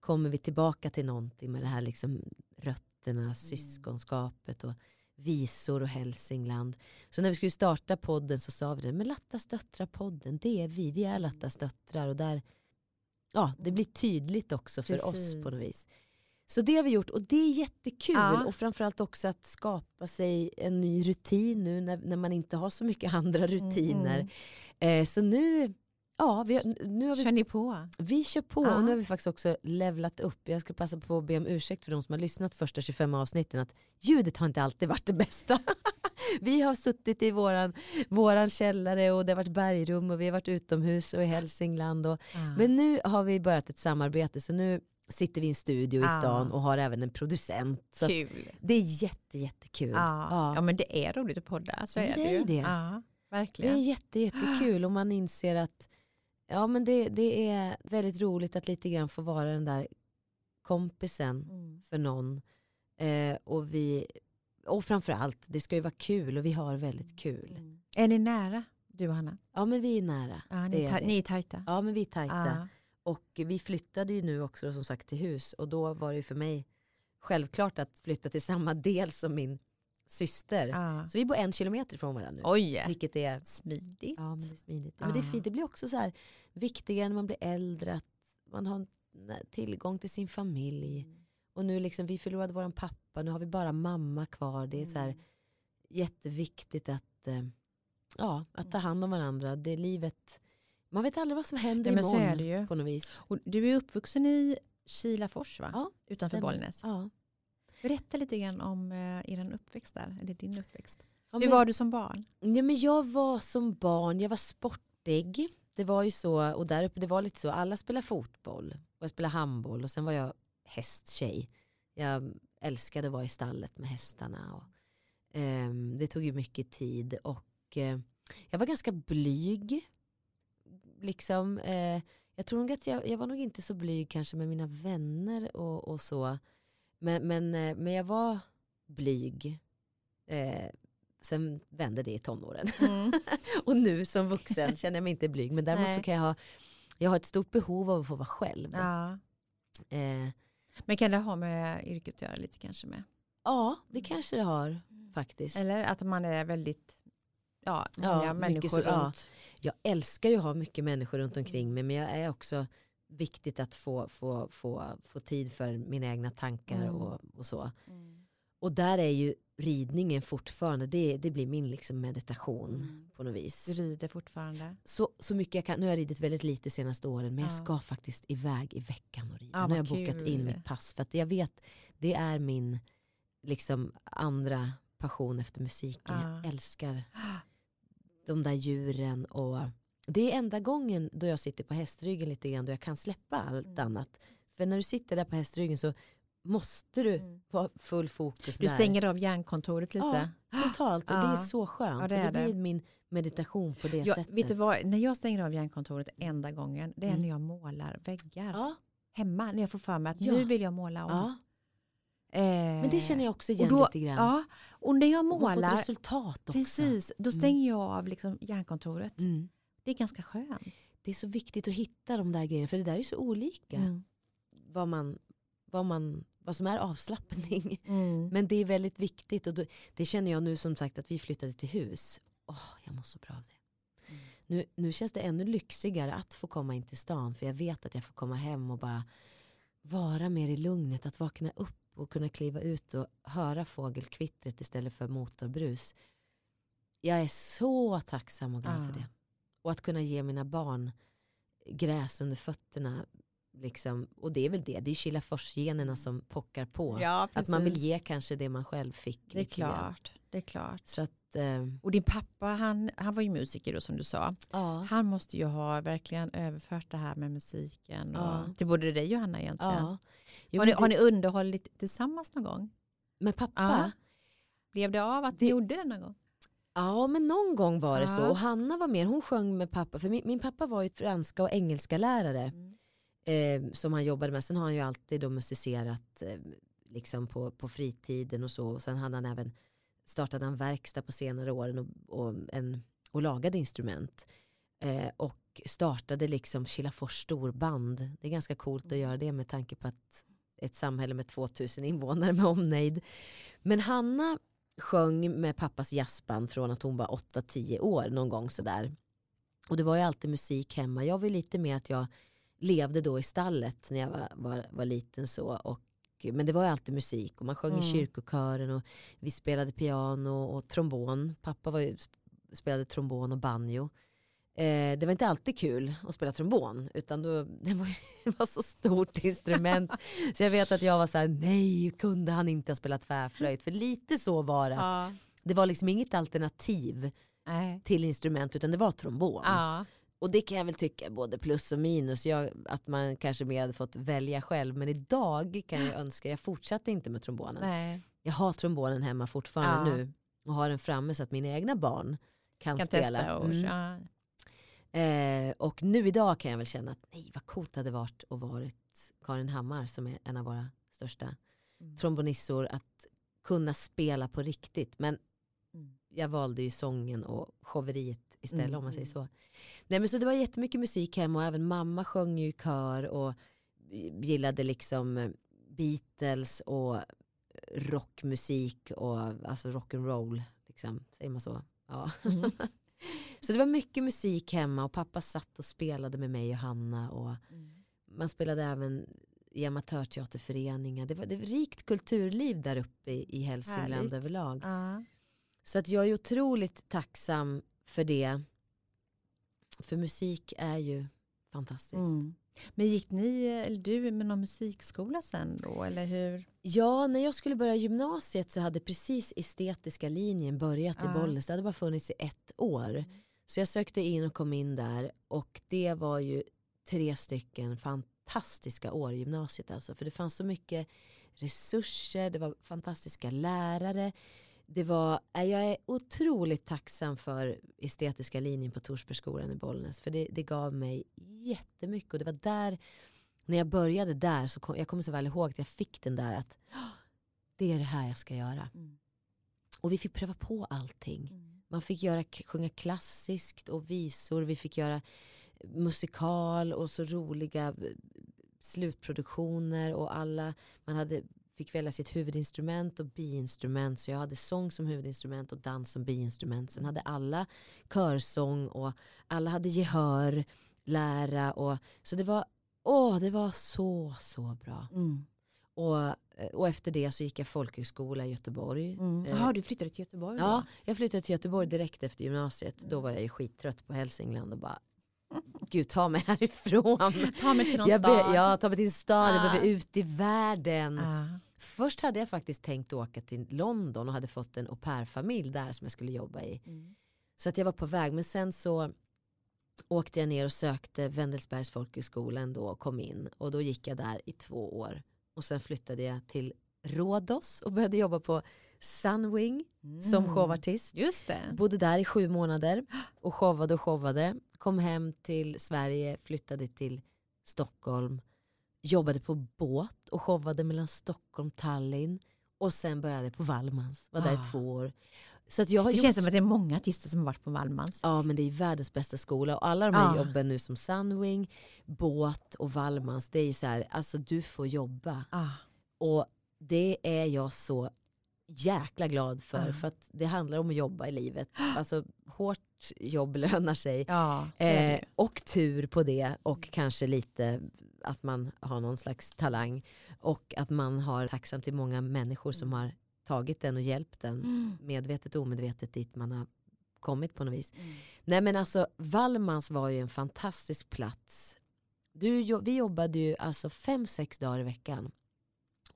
kommer vi tillbaka till någonting med det här liksom rötterna, mm. syskonskapet och visor och Hälsingland. Så när vi skulle starta podden så sa vi det, men Lattas döttrar-podden, det är vi, vi är Lattas döttrar och där ja, det blir tydligt också för Precis. oss på något vis. Så det har vi gjort och det är jättekul ja. och framförallt också att skapa sig en ny rutin nu när, när man inte har så mycket andra rutiner. Mm. Eh, så nu Ja, vi, nu har vi, kör ni på? Vi kör på ja. och nu har vi faktiskt också levlat upp. Jag ska passa på att be om ursäkt för de som har lyssnat första 25 avsnitten att ljudet har inte alltid varit det bästa. vi har suttit i våran, våran källare och det har varit bergrum och vi har varit utomhus och i Hälsingland. Och, ja. Men nu har vi börjat ett samarbete så nu sitter vi i en studio i stan och har även en producent. Så. Det är jätte, jättekul. Ja. Ja. ja men det är roligt att podda, så är det, det ju. Det. Ja, verkligen. det är jätte, jättekul och man inser att ja, men det, det är väldigt roligt att lite grann få vara den där kompisen mm. för någon. Eh, och, vi, och framförallt, det ska ju vara kul och vi har väldigt mm. kul. Mm. Är ni nära, du och Hanna? Ja men vi är nära. Ja, ni, är ni är tajta? Ja men vi är tajta. Ja. Och vi flyttade ju nu också som sagt till hus och då var det ju för mig självklart att flytta till samma del som min syster. Ah. Så vi bor en kilometer ifrån varandra nu. Oj, vilket är smidigt. Ja, men det, är smidigt. Ah. men det, är fint. det blir också så här viktigare när man blir äldre att man har tillgång till sin familj. Mm. Och nu liksom, vi förlorade vår pappa, nu har vi bara mamma kvar. Det är så här, mm. jätteviktigt att, eh, ja, att ta hand om varandra. Det är livet, man vet aldrig vad som händer ja, imorgon på något vis. Och du är uppvuxen i Kilafors va? Ja, Utanför Bollnäs. Ja. Berätta lite grann om eh, er uppväxt där, eller din uppväxt. Ja, Hur var du som barn? Ja, men jag var som barn, jag var sportig. Det var ju så, och där uppe det var lite så, alla spelade fotboll och jag spelade handboll och sen var jag hästtjej. Jag älskade att vara i stallet med hästarna. Och, eh, det tog ju mycket tid och eh, jag var ganska blyg. Liksom, eh, jag tror nog att jag, jag var nog inte så blyg kanske med mina vänner och, och så. Men, men, eh, men jag var blyg. Eh, sen vände det i tonåren. Mm. och nu som vuxen känner jag mig inte blyg. Men däremot Nej. så kan jag ha, jag har ett stort behov av att få vara själv. Ja. Eh, men kan det ha med yrket att göra lite kanske med? Ja, det kanske det har faktiskt. Eller att man är väldigt, ja, många ja, människor så, runt. Ja. Jag älskar ju att ha mycket människor runt omkring mig men jag är också viktigt att få, få, få, få tid för mina egna tankar mm. och, och så. Mm. Och där är ju ridningen fortfarande, det, det blir min liksom meditation mm. på något vis. Du rider fortfarande? Så, så mycket jag kan, nu har jag ridit väldigt lite senaste åren men ja. jag ska faktiskt iväg i veckan och rida. Ja, nu har jag kul. bokat in mitt pass för att jag vet, det är min liksom andra passion efter musiken. Ja. Jag älskar de där djuren och det är enda gången då jag sitter på hästryggen lite grann då jag kan släppa allt mm. annat. För när du sitter där på hästryggen så måste du mm. ha full fokus Du där. stänger av hjärnkontoret lite? Ja, totalt. Och ja. det är så skönt. Ja, det, så det blir min meditation på det ja, sättet. Vet du vad, när jag stänger av hjärnkontoret enda gången, det är mm. när jag målar väggar. Ja. Hemma, när jag får för mig att nu vill jag måla om. Ja. Eh, Men det känner jag också igen då, lite grann. Ja, och när jag målar, och man får resultat också. Precis, då mm. stänger jag av liksom hjärnkontoret. Mm. Det är ganska skönt. Det är så viktigt att hitta de där grejerna, för det där är så olika. Mm. Vad, man, vad, man, vad som är avslappning. Mm. Men det är väldigt viktigt och då, det känner jag nu som sagt att vi flyttade till hus. Åh, jag mår så bra av det. Mm. Nu, nu känns det ännu lyxigare att få komma in till stan för jag vet att jag får komma hem och bara vara mer i lugnet, att vakna upp och kunna kliva ut och höra fågelkvittret istället för motorbrus. Jag är så tacksam och glad ah. för det. Och att kunna ge mina barn gräs under fötterna. Liksom, och det är väl det, det är Kilafors-generna som pockar på. Ja, att man vill ge kanske det man själv fick. Det är klart. Det är klart. Så att, eh, och din pappa, han, han var ju musiker då som du sa. Ja. Han måste ju ha verkligen överfört det här med musiken ja. till både dig och Hanna egentligen. Ja. Jo, har, ni, det... har ni underhållit tillsammans någon gång? Med pappa? Blev det av att ni gjorde det någon gång? Ja men någon gång var det ja. så och Hanna var med, hon sjöng med pappa för min, min pappa var ju franska och engelska lärare mm. eh, som han jobbade med. Sen har han ju alltid då musicerat eh, liksom på, på fritiden och så och sen hade han även startat en verkstad på senare åren och, och, en, och lagade instrument. Eh, och startade liksom Kilafors storband. Det är ganska coolt att göra det med tanke på att ett samhälle med 2000 invånare med omnejd. Men Hanna sjöng med pappas jazzband från att hon var 8-10 år någon gång sådär. Och det var ju alltid musik hemma. Jag var lite mer att jag, levde då i stallet när jag var, var, var liten. så och, Men det var ju alltid musik och man sjöng mm. i kyrkokören och vi spelade piano och trombon. Pappa var ju, spelade trombon och banjo. Eh, det var inte alltid kul att spela trombon utan då, det, var, det var så stort instrument. så jag vet att jag var så här: nej kunde han inte ha spelat tvärflöjt? För lite så var det. Ja. Det var liksom inget alternativ Nej. till instrument utan det var trombon. Ja. Och det kan jag väl tycka både plus och minus. Jag, att man kanske mer hade fått välja själv. Men idag kan jag önska, jag fortsatte inte med trombonen. Nej. Jag har trombonen hemma fortfarande ja. nu. Och har den framme så att mina egna barn kan, kan spela. Testa och, mm. Eh, och nu idag kan jag väl känna att nej vad coolt det hade varit att varit Karin Hammar som är en av våra största mm. trombonissor. Att kunna spela på riktigt. Men mm. jag valde ju sången och showeriet istället mm. om man säger så. Nej men så det var jättemycket musik hemma och även mamma sjöng ju i kör och gillade liksom Beatles och rockmusik och alltså rock'n'roll. Liksom. Säger man så? Ja. Så det var mycket musik hemma och pappa satt och spelade med mig och Hanna och mm. man spelade även i amatörteaterföreningar. Det var, det var rikt kulturliv där uppe i, i Hälsingland Härligt. överlag. Uh. Så att jag är otroligt tacksam för det. För musik är ju fantastiskt. Mm. Men gick ni, eller du, med någon musikskola sen då, eller hur? Ja, när jag skulle börja gymnasiet så hade precis estetiska linjen börjat ja. i Bollnäs. Det hade bara funnits i ett år. Mm. Så jag sökte in och kom in där och det var ju tre stycken fantastiska år i gymnasiet alltså. För det fanns så mycket resurser, det var fantastiska lärare, det var, jag är otroligt tacksam för estetiska linjen på Torsbergsskolan i Bollnäs. För det, det gav mig jättemycket. Och det var där, när jag började där, så kom, jag kommer så väl ihåg att jag fick den där att det är det här jag ska göra. Mm. Och vi fick pröva på allting. Mm. Man fick göra, sjunga klassiskt och visor. Vi fick göra musikal och så roliga eh, slutproduktioner och alla, man hade fick välja sitt huvudinstrument och biinstrument. Så jag hade sång som huvudinstrument och dans som biinstrument. Sen hade alla körsång och alla hade gehör, lära och så det var, åh, det var så, så bra. Mm. Och, eh, och efter det så gick jag folkhögskola i Göteborg. Mm. Jaha, du flyttade till Göteborg? Ja, jag flyttade till Göteborg direkt efter gymnasiet. Då var jag ju skittrött på Hälsingland och bara Gud ta mig härifrån. Ta mig till någon jag stad. ja, ta mig till en stad, ah. jag behöver ut i världen. Ah. Först hade jag faktiskt tänkt åka till London och hade fått en au pair-familj där som jag skulle jobba i. Mm. Så att jag var på väg men sen så åkte jag ner och sökte Wendelsbergs folkhögskola ändå och kom in och då gick jag där i två år och sen flyttade jag till Rhodos och började jobba på Sunwing mm. som showartist. Just det. Bodde där i sju månader och showade och showade. Kom hem till Sverige, flyttade till Stockholm jobbade på båt och showade mellan Stockholm och Tallinn. Och sen började på Wallmans, var där ah. i två år. Så att jag har det gjort... känns som att det är många artister som har varit på Wallmans. Ja men det är världens bästa skola och alla de här ah. jobben nu som Sunwing, båt och Wallmans, det är ju så här, alltså du får jobba. Ah. Och det är jag så jäkla glad för. För att det handlar om att jobba i livet. Alltså hårt jobb lönar sig. Ja, eh, och tur på det och kanske lite att man har någon slags talang och att man har tacksam till många människor som har tagit den och hjälpt den mm. medvetet och omedvetet dit man har kommit på något vis. Mm. Nej men alltså Wallmans var ju en fantastisk plats. Du, vi jobbade ju alltså fem, sex dagar i veckan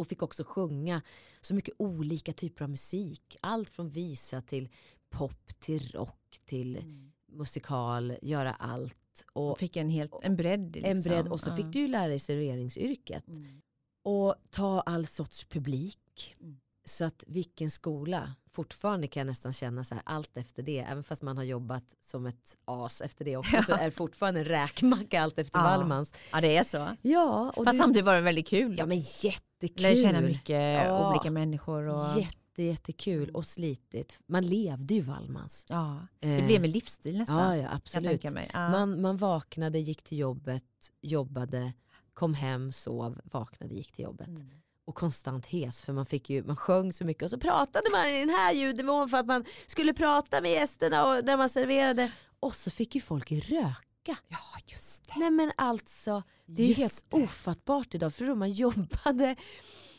och fick också sjunga så mycket olika typer av musik. Allt från visa till pop till rock till mm. musikal, göra allt. Och fick en, helt, en bredd. Liksom. En bredd och så fick du ju lära dig serveringsyrket. Mm. Och ta all sorts publik. Mm. Så att vilken skola, fortfarande kan jag nästan känna så här, allt efter det, även fast man har jobbat som ett as efter det också, så är det fortfarande en räkmacka allt efter ja. Wallmans. Ja det är så. Ja, och fast du... samtidigt var det väldigt kul. Ja men jättekul. Lär känna mycket ja. olika människor. Och... Jätte, jättekul och slitigt. Man levde ju Wallmans. Ja, det eh. blev en livsstil nästan. Ja, ja absolut. Ja. Man, man vaknade, gick till jobbet, jobbade, kom hem, sov, vaknade, gick till jobbet. Mm och konstant hes för man, fick ju, man sjöng så mycket och så pratade man i den här ljudnivån för att man skulle prata med gästerna och när man serverade. Och så fick ju folk röka. Ja, just det. Nej men alltså, det är Just helt det. ofattbart idag för då man jobbade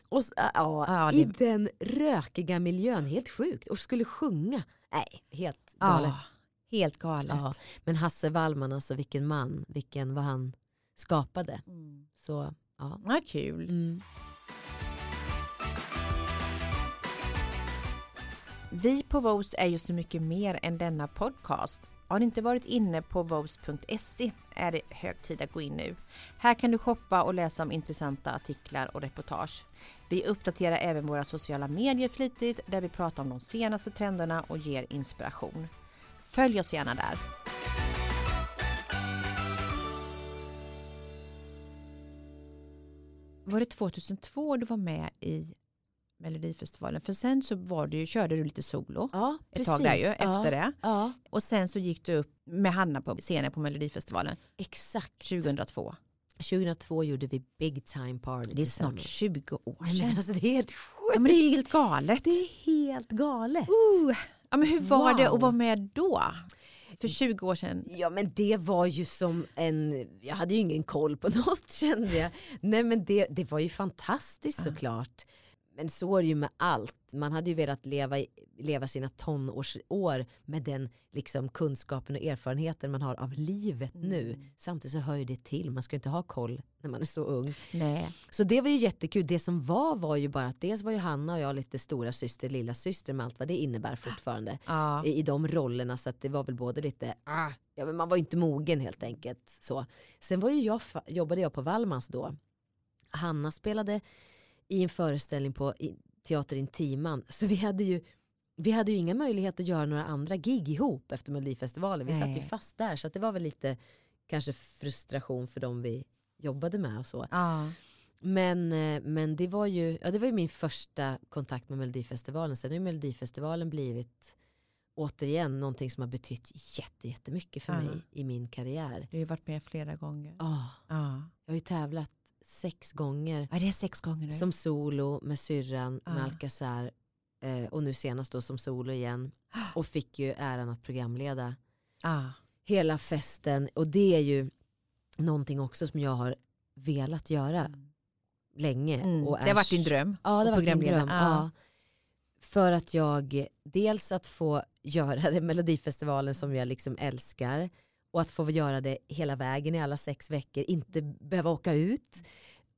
och, ja, Ja, i det- den rökiga miljön, helt sjukt. Och skulle sjunga. Nej, helt galet. Ja, helt galet. Men Hasse Wallman, alltså vilken man, vilken vad han skapade. Mm. Så ja. Ja, kul. Mm. Vi på Vos är ju så mycket mer än denna podcast. Har ni inte varit inne på vos.se är det hög tid att gå in nu. Här kan du shoppa och läsa om intressanta artiklar och reportage. Vi uppdaterar även våra sociala medier flitigt där vi pratar om de senaste trenderna och ger inspiration. Följ oss gärna där. Var det 2002 du var med i Melodifestivalen? För sen så var du, ju- körde du lite solo Ja, ett precis. tag där ju, ja. efter det. Ja, Och sen så gick du upp med Hanna på scenen på Melodifestivalen exakt. 2002. 2002 gjorde vi Big Time Party Det är snart tillsammans. 20 år sedan. men alltså, det är helt sjukt. Ja, men det är helt galet. Det är helt galet. Uh, ja, men hur var det Wow. att vara med då? För 20 år sedan. Ja men det var ju som en, jag hade ju ingen koll på något kände jag. Nej men det, det var ju fantastiskt såklart. Men så är det ju med allt. Man hade ju velat leva, leva sina tonårsår med den liksom, kunskapen och erfarenheten man har av livet nu. Samtidigt så hör ju det till, man ska ju inte ha koll när man är så ung. Nej. Så det var ju jättekul. Det som var var ju bara att dels var ju Hanna och jag lite stora syster, lilla syster med allt vad det innebär fortfarande Ja. i, i de rollerna så att det var väl både lite, ah, ja, men man var inte mogen helt enkelt. Så. Sen var ju jag, jobbade jag på Wallmans då. Hanna spelade i en föreställning på Teater Intiman så vi hade ju vi hade ju inga möjligheter att göra några andra gig ihop efter Melodifestivalen. Vi satt ju Nej. fast där så det var väl lite kanske frustration för dem vi jobbade med och så. Ja. Men, eh, men det, var ju, ja, det var ju min första kontakt med Melodifestivalen. Sen har ju Melodifestivalen blivit återigen någonting som har betytt jätte, jättemycket för Ja. mig i min karriär. Du har ju varit med flera gånger. Ah, Ja. jag har ju tävlat sex gånger ja, det är sex gånger nu. som solo med syrran, med Ja. Alcazar eh, och nu senast då som solo igen. Och fick ju äran att programleda Ja. hela festen. Och det är ju någonting också som jag har velat göra länge. Mm. Och Det har varit din är dröm. Ja, det har varit min dröm. Ja. Ja. För att jag, dels att få göra det Melodifestivalen som jag liksom älskar och att få göra det hela vägen i alla sex veckor, inte behöva åka ut.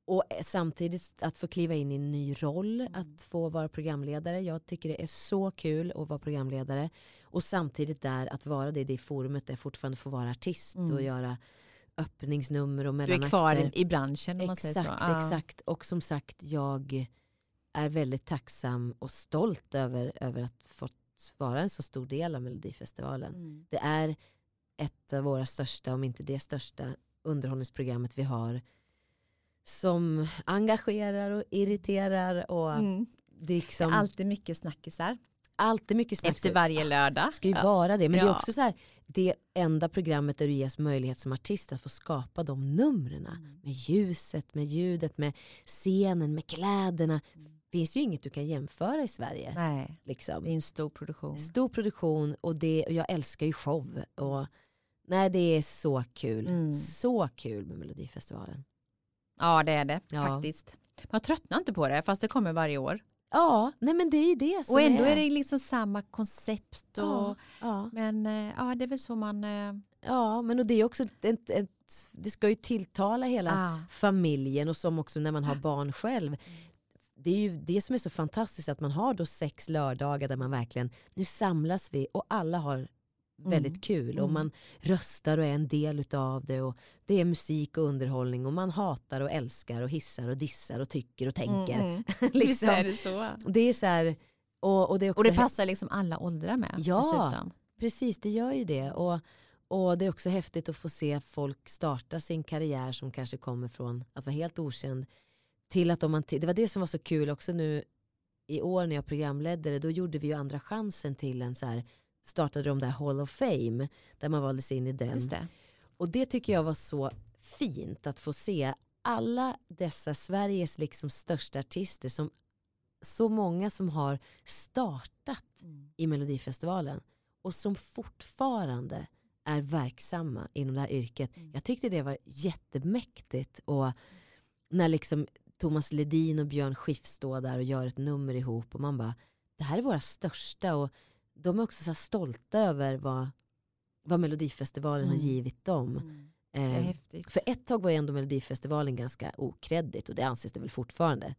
Och samtidigt att få kliva in i en ny roll, Mm. att få vara programledare. Jag tycker det är så kul att vara programledare. Och samtidigt där att vara det i det forumet där jag fortfarande får vara artist och Mm. göra öppningsnummer och Du är mellanakter. kvar i, branschen om man Exakt, säger så. Ja. exakt. Och som sagt, jag är väldigt tacksam och stolt över, över att fått vara en så stor del av Melodifestivalen. Mm. Det är ett av våra största, om inte det största, underhållningsprogrammet vi har som engagerar och irriterar och Mm. det är liksom, Alltid mycket snackisar. alltid mycket snack. Efter varje lördag. Det ska ju Ja. vara det. Men det är Ja. också så här, det enda programmet där du ges möjlighet som artist att få skapa de numren. Mm. Med ljuset, med ljudet, med scenen, med kläderna. Det finns ju inget du kan jämföra i Sverige. Nej, Liksom. det är en stor produktion. Stor produktion och, det, och jag älskar ju show. Och, nej, det är så kul. Mm. Så kul med Melodifestivalen. Ja det är det Ja. faktiskt. Man tröttnar inte på det fast det kommer varje år. Ja, nej men det är ju det som Och ändå är det liksom samma koncept. Och, Ja, ja. Men eh, ja, det är väl så man... eh, ja, men och det är också ett, ett, ett, det ska ju tilltala hela ah, familjen och som också när man har barn själv. Det är ju det som är så fantastiskt att man har då sex lördagar där man verkligen, nu samlas vi och alla har väldigt Mm. kul och Mm. man röstar och är en del utav det och det är musik och underhållning och man hatar och älskar och hissar och dissar och tycker och tänker. Mm, mm. Liksom. är det så. Det är så här, och, och det Och det passar liksom alla åldrar med. Ja. Dessutom. Precis, det gör ju det. Och, och det är också häftigt att få se folk starta sin karriär som kanske kommer från att vara helt okänd till att om man det var det som var så kul också nu i år när jag programledde det, då gjorde vi ju andra chansen till en så här, startade de där Hall of Fame där man valdes in i den. Just det. Och det tycker jag var så fint att få se alla dessa Sveriges liksom största artister som så många som har startat Mm. i Melodifestivalen och som fortfarande är verksamma inom det här yrket. Mm. Jag tyckte det var jättemäktigt. Och när liksom Thomas Ledin och Björn Skifs står där och gör ett nummer ihop och man bara, det här är våra största och de är också så stolta över vad, vad Melodifestivalen har Mm. givit dem. Mm. Eh, för ett tag var ju ändå Melodifestivalen ganska okreddigt och det anses det väl fortfarande.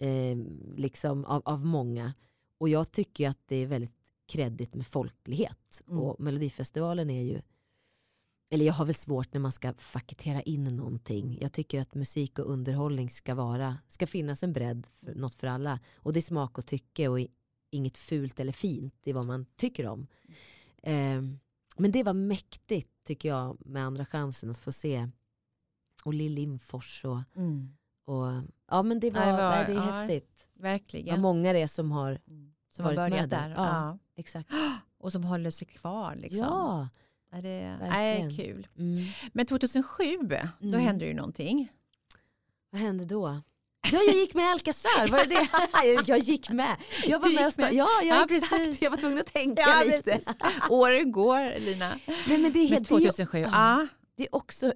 Eh, liksom av, av många. Och jag tycker ju att det är väldigt kreddigt med folklighet. Mm. Och Melodifestivalen är ju, eller jag har väl svårt när man ska faketera in någonting. Jag tycker att musik och underhållning ska vara, ska finnas en bredd, för, något för alla. Och det är smak och tycke och inget fult eller fint, är vad man tycker om. Eh, men det var mäktigt tycker jag med Andra chansen att få se och Lill Lindfors och, Mm. och ja men det var, det var- det är ja. häftigt. Verkligen. Vad många det är som har, Mm. Som har börjat med där. Ja. Ja. exakt. Och som håller sig kvar. Liksom. Ja. Ja, det är kul. Mm. Men 2007, då Mm. hände ju någonting. Vad hände då? Ja, jag gick med Alcazar, var det det? jag gick med. Jag var gick med med. Ja, ja, Ja, exakt. precis. Jag var tvungen att tänka Ja, lite. precis. Åren går, Lina. Nej, men det, är, Men helt- det, är 2007, ja. det är också,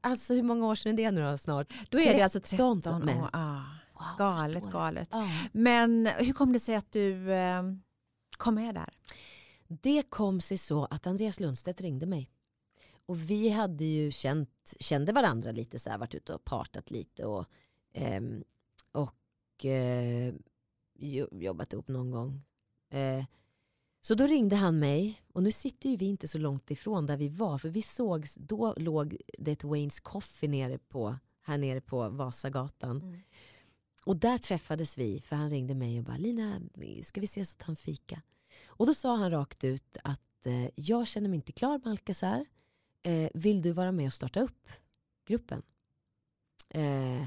alltså hur många år sedan är det nu då snart? Då är det alltså 13 13 men- år. Ja. Wow, Galet, galet. Men hur kom det sig att du eh, kom med där? Det kom sig så att Andreas Lundstedt ringde mig. Och vi hade ju känt, kände varandra lite så här, varit ute och partat lite och, ehm, och jo- jobbat ihop någon gång. Eh, så då ringde han mig och nu sitter ju vi inte så långt ifrån där vi var för vi sågs, då låg det ett Waynes Coffee nere på, här nere på Vasagatan. Mm. Och där träffades vi, för han ringde mig och bara “Lina, ska vi ses och ta en fika?” Och då sa han rakt ut att eh, “Jag känner mig inte klar med Alcazar. Eh, vill du vara med och starta upp gruppen?” eh,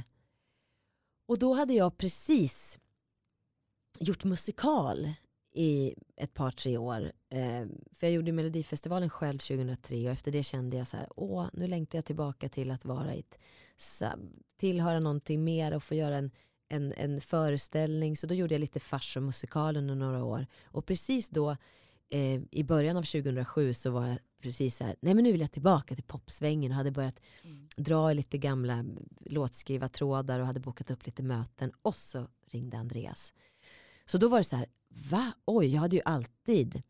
och då hade jag precis gjort musikal i ett par, tre år. Eh, för jag gjorde Melodifestivalen själv 2003 och efter det kände jag så här, åh, nu längtar jag tillbaka till att vara i ett, tillhöra någonting mer och få göra en en, en föreställning. Så då gjorde jag lite fars och musikal under några år. Och precis då, eh, i början av 2007, så var jag precis så här, nej men nu vill jag tillbaka till popsvängen och hade börjat Mm. dra i lite gamla låtskrivartrådar och hade bokat upp lite möten. Och så ringde Andreas. Så då var det så här, va? Oj, jag hade ju alltid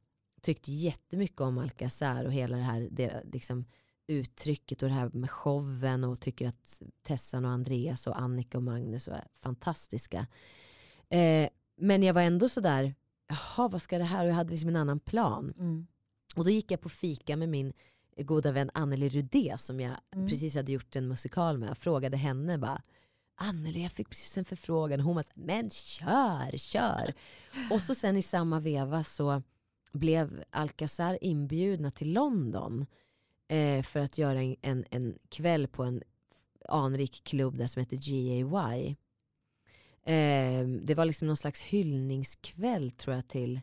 tyckt jättemycket om Alcazar och hela det här det, liksom, uttrycket och det här med showen och tycker att Tessan och Andreas och Annika och Magnus var fantastiska. Eh, men jag var ändå sådär, jaha vad ska det här? Och jag hade liksom en annan plan. Mm. Och då gick jag på fika med min goda vän Anneli Rudé som jag Mm. precis hade gjort en musikal med. Jag frågade henne bara, Anneli jag fick precis en förfrågan hon var men kör, kör. Och så sen i samma veva så blev Alcazar inbjudna till London eh, för att göra en, en, en kväll på en anrik klubb där som heter GAY. Eh, det var liksom någon slags hyllningskväll tror jag till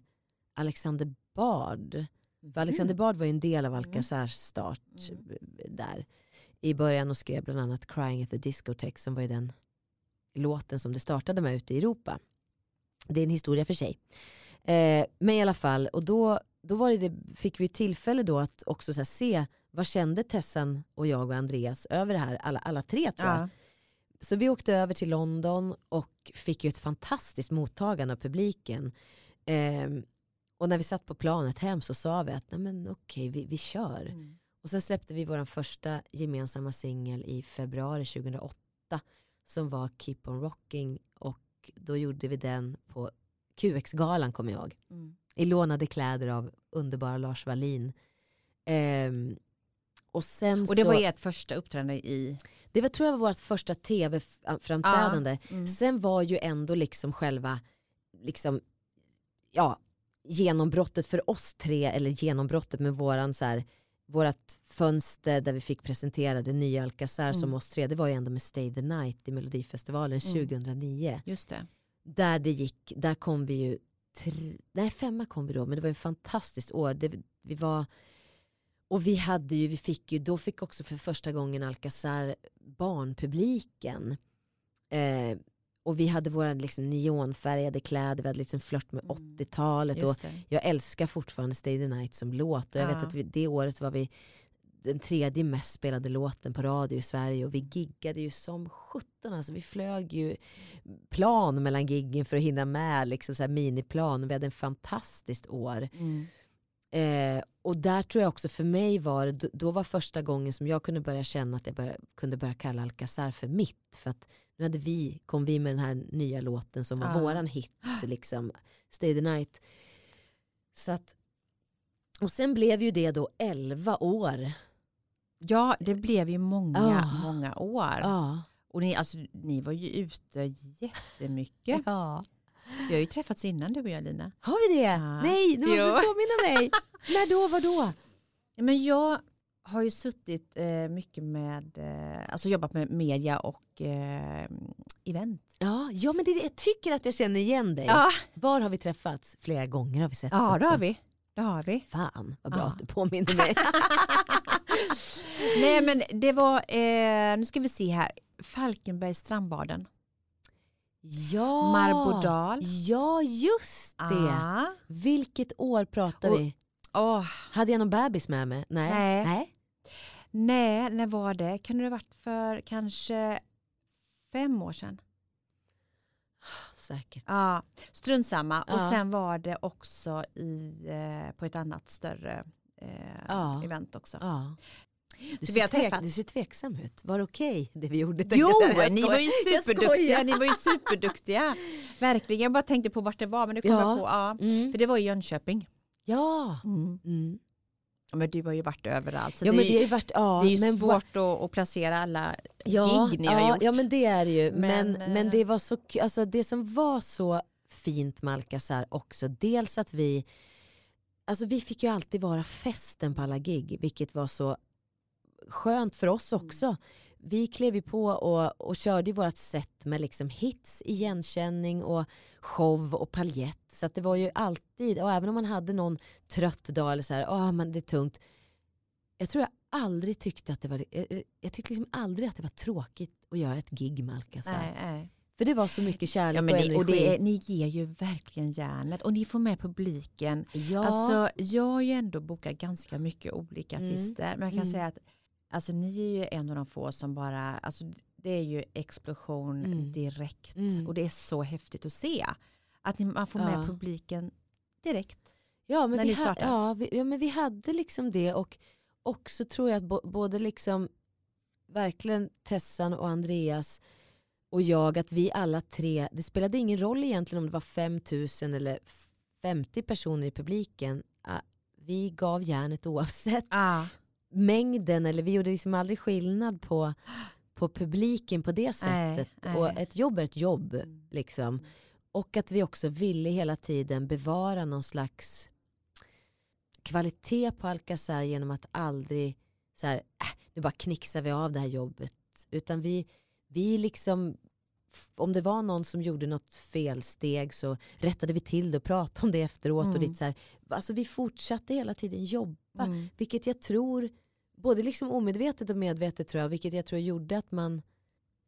Alexander Bard. För Alexander Bard var ju en del av Alcazars start Mm. där i början och skrev bland annat Crying at the Discotheque som var ju den låten som det startade med ute i Europa. Det är en historia för sig. Eh, men i alla fall, och då, då var det, fick vi tillfälle då att också se vad kände Tessan och jag och Andreas över det här, alla, alla tre tror jag. Ja. Så vi åkte över till London och fick ju ett fantastiskt mottagande av publiken. Ehm, och när vi satt på planet hem så sa vi att Nej, men okej, vi, vi kör. Mm. Och sen släppte vi vår första gemensamma singel i februari 2008 som var Keep on Rocking och då gjorde vi den på QX-galan kommer jag ihåg. Mm. I lånade kläder av underbara Lars Wallin. Ehm, och, sen Och det så, var ert första uppträdande i... det var, tror jag var vårt första tv-framträdande. Mm. Sen var ju ändå liksom själva liksom, ja, genombrottet för oss tre, eller genombrottet med våran så här, vårat fönster där vi fick presentera det nya Alcazar som Mm. oss tre, det var ju ändå med Stay the Night i Melodifestivalen Mm. 2009. Just det. Där det gick, där kom vi ju, tre, nej femma kom vi då, men det var ett fantastiskt år. Det, vi var, och vi hade ju, vi fick ju, då fick också för första gången Alcazar barnpubliken. Eh, och vi hade våra liksom neonfärgade kläder, vi hade liksom flört med Mm. 80-talet. Och jag älskar fortfarande Stay the Night som låt. Och jag vet att vi, det året var vi den tredje mest spelade låten på radio i Sverige och vi giggade ju som sjutton. Alltså vi flög ju plan mellan giggen för att hinna med, liksom så här miniplan. Vi hade en fantastiskt år. Mm. Eh, och där tror jag också för mig var det, då- var första gången som jag kunde börja känna att jag börja, kunde börja kalla Alcazar för mitt. För att nu hade vi, kom vi med den här nya låten som var Ja. våran hit, liksom, Stay the night. Så att, och sen blev ju det då 11 år. Ja, det blev ju många, Ah. många år. Ja. Och ni, alltså, ni var ju ute jättemycket. ja. Vi har ju träffats innan du och jag Lina. Har vi det? Ja. Nej, du måste Jo. påminna mig. När då, vad då? Men jag har ju suttit eh, mycket med, eh, alltså jobbat med media och eh, event. Ja, ja men det, jag tycker att jag känner igen dig. Ja, Var har vi träffats? Flera gånger har vi setts ja det har vi. Det har vi. Fan vad bra Ja. att du påminner mig. Nej men det var, eh, nu ska vi se här, Falkenbergs strandbaden. Ja. Marbodal. Ja just det. Ah. Vilket år pratar Och- vi? Åh, Hade jag någon bebis med mig? Nej. Nej. Nej. nej, när var det? Kan det ha varit för kanske fem år sedan? Säkert. Ja, strunt samma. Och Ja. sen var det också i, eh, på ett annat större eh, Ja. event också. Ja. Du, ser vi har tvek, du ser tveksam ut. Var det okej det vi gjorde? Jo, ni var ju superduktiga. Ni var ju superduktiga. Verkligen. Jag bara tänkte på vart det var, men det kom Ja. jag på. Ja. Mm. För det var i Jönköping. Ja. Mm. Mm. Men du har ju varit överallt. Så ja det, men är, vi har ju varit, ja, det är ju men svårt att, att placera alla ja, gig ni har ja, gjort. Ja men det är det ju. Men, Men, men, eh, det var så alltså det som var så fint med Alcazar också, dels att vi, alltså vi fick ju alltid vara festen på alla gig, vilket var så skönt för oss Mm. också. Vi klev ju på och, och körde vårt set med liksom hits, igenkänning och show och paljett. Så att det var ju alltid, och även om man hade någon trött dag eller så här, åh men det är tungt. Jag tror jag aldrig tyckte att det var, jag, jag tyckte liksom aldrig att det var tråkigt att göra ett gig med Alcazar. Nej, nej. För det var så mycket kärlek Ja, men och ni, energi. och det är, ni ger ju verkligen järnet och ni får med publiken. ja. Alltså, jag har ju ändå bokat ganska mycket olika Mm. artister. Men jag kan Mm. säga att alltså, ni är ju en av de få som bara, alltså, det är ju explosion Mm. direkt. Mm. Och det är så häftigt att se. Att ni, man får Ja. med publiken direkt. Ja men, när vi ni ha, startade? ja, vi, ja men vi hade liksom det och också tror jag att bo, både liksom verkligen Tessan och Andreas och jag att vi alla tre, det spelade ingen roll egentligen om det var 5000 eller 50 personer i publiken. Ah, Vi gav järnet oavsett Ah. Mängden eller vi gjorde liksom aldrig skillnad på, på publiken på det sättet. nej. Och ett jobb är ett jobb. Mm. Liksom. Och att vi också ville hela tiden bevara någon slags kvalitet på Alcazar genom att aldrig så här, äh, nu bara knixar vi av det här jobbet. Utan vi, vi liksom, om det var någon som gjorde något felsteg så rättade vi till det och pratade om det efteråt. Och Mm. lite så här, alltså vi fortsatte hela tiden jobba. Mm. Vilket jag tror, både liksom omedvetet och medvetet tror jag, vilket jag tror gjorde att man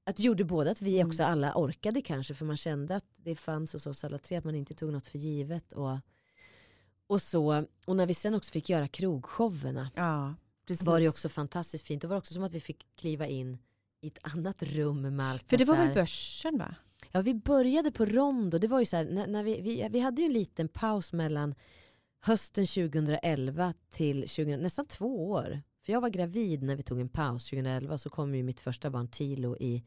att det gjorde både att vi Mm. också alla orkade kanske för man kände att det fanns hos oss alla tre, att man inte tog något för givet. Och, och, så, och när vi sen också fick göra krogshowerna Ja, var det också fantastiskt fint. Det var också som att vi fick kliva in i ett annat rum med Alcazar. För det var väl börsen va? Ja, vi började på Rondo. Det var ju så här, när, när vi, vi, vi hade ju en liten paus mellan hösten 2011 till 20, nästan två år. För jag var gravid när vi tog en paus 2011 så kom ju mitt första barn Tilo i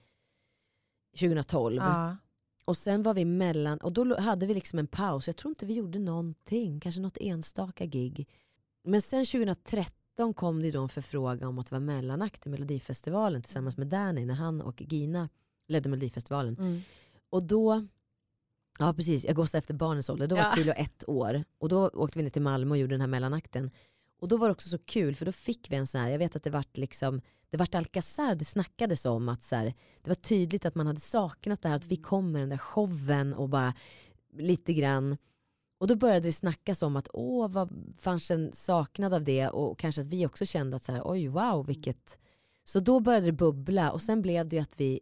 2012. Ja. Och sen var vi mellan, och då hade vi liksom en paus. Jag tror inte vi gjorde någonting, kanske något enstaka gig. Men sen 2013 kom det då en förfrågan om att vara mellanakt i Melodifestivalen tillsammans med Danny när han och Gina ledde Melodifestivalen. Mm. Och då, ja precis, jag går efter barnens ålder, då var Ja. Ett år. Och då åkte vi ner till Malmö och gjorde den här mellanakten. Och då var det också så kul för då fick vi en sån här, jag vet att det vart liksom, det vart Alcazar, det snackades om att så här, det var tydligt att man hade saknat det här att vi kom med den där showen och bara lite grann. Och då började det snackas om att åh vad fanns en saknad av det och kanske att vi också kände att så här, oj wow vilket. Så då började det bubbla och sen blev det ju att vi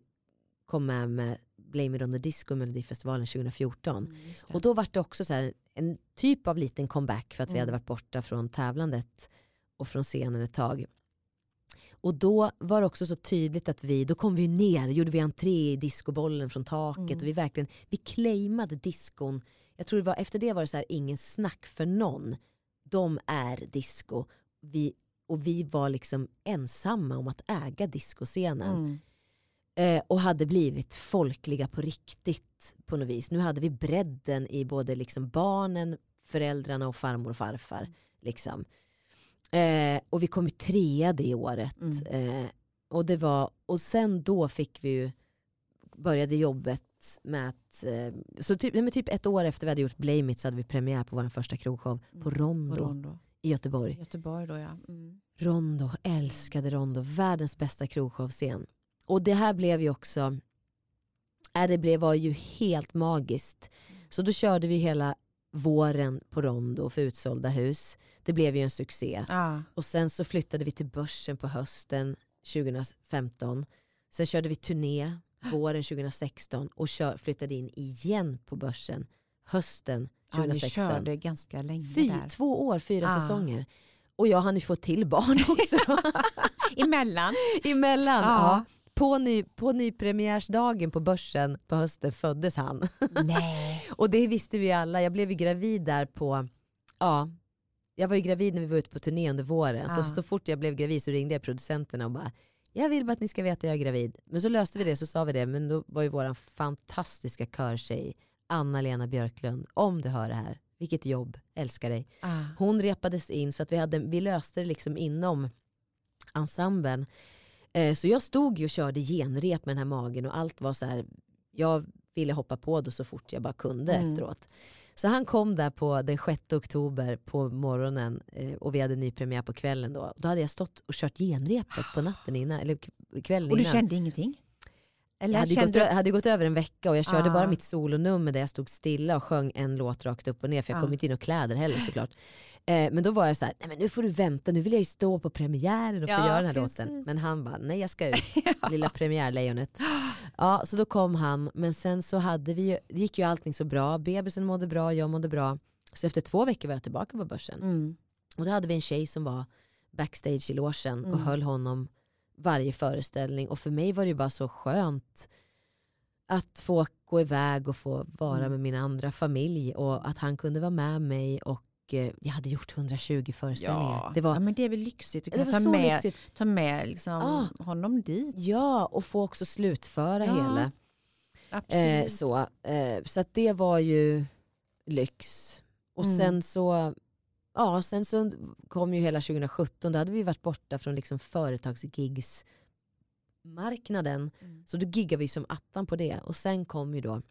kom med med Blame It On The Disco Melodifestivalen 2014. Mm, och då var det också så här, en typ av liten comeback för att mm. vi hade varit borta från tävlandet och från scenen ett tag. Och då var det också så tydligt att vi, då kom vi ner, gjorde vi entré i discobollen från taket mm. och vi verkligen, vi claimade diskon. Jag tror det var, efter det var det så här, ingen snack för någon. De är disco. Vi, och vi var liksom ensamma om att äga discoscenen. Mm. Eh, och hade blivit folkliga på riktigt på något vis. Nu hade vi bredden i både liksom barnen, föräldrarna och farmor och farfar. Liksom. Eh, och vi kom trea det året. Mm. Eh, och, det var, och sen då fick vi ju, började jobbet med att, eh, så typ, nej, typ ett år efter vi hade gjort Blame It så hade vi premiär på vår första krogshow mm. på, Rondo, på Rondo i Göteborg. Göteborg då ja. Mm. Rondo, älskade Rondo, världens bästa krogshowscen. Och det här blev ju också, äh, det blev, var ju helt magiskt. Så då körde vi hela våren på Rondo för utsålda hus. Det blev ju en succé. Ah. Och sen så flyttade vi till börsen på hösten 2015. Sen körde vi turné våren 2016 och kör, flyttade in igen på börsen hösten 2016. Ja, ni körde ganska länge Fy, där. Två år, fyra ah. säsonger. Och jag hann ju få till barn också. Emellan? Emellan, ah. ja på, ny, på nypremiärsdagen på börsen på hösten föddes han. Nej. och det visste vi alla. Jag blev ju gravid där på, ja, jag var ju gravid när vi var ute på turné under våren. Ja. Så, så fort jag blev gravid så ringde jag producenterna och bara jag vill bara att ni ska veta att jag är gravid. Men så löste vi det, så sa vi det. Men då var ju vår fantastiska körtjej Anna-Lena Björklund, om du hör det här, vilket jobb, älskar dig. Ah. Hon repades in så att vi, hade, vi löste det liksom inom ensemblen. Eh, så jag stod ju och körde genrep med den här magen och allt var så här, jag ville hoppa på det så fort jag bara kunde mm. efteråt. Så han kom där på den 6 oktober på morgonen eh, och vi hade nypremiär på kvällen då. Då hade jag stått och kört genrepet på natten innan, eller kvällen innan. Och du kände ingenting? Eller jag hade, gått, du... hade gått över en vecka och jag körde ah. bara mitt solonummer där jag stod stilla och sjöng en låt rakt upp och ner för jag ah. kom inte in och kläder heller såklart. Eh, men då var jag så här, nej men nu får du vänta, nu vill jag ju stå på premiären och ja, få göra den här precis. låten. Men han bara, nej jag ska ut, lilla premiärlejonet. Ja, så då kom han, men sen så hade vi ju, gick ju allting så bra, bebisen mådde bra, jag mådde bra. Så efter två veckor var jag tillbaka på börsen. Mm. Och då hade vi en tjej som var backstage i logen mm. och höll honom varje föreställning. Och för mig var det ju bara så skönt att få gå iväg och få vara mm. med min andra familj och att han kunde vara med mig och Eh, jag hade gjort 120 föreställningar. Ja, det, var, ja, men det är väl lyxigt att kunna ta med, lyxigt. ta med liksom ah, honom dit. Ja, och få också slutföra ja, hela. Eh, så eh, så att det var ju lyx. Och mm. sen så Ja, sen så kom ju hela 2017, då hade vi varit borta från liksom företagsgigsmarknaden. Mm. Så då giggade vi som attan på det. Och sen kom ju då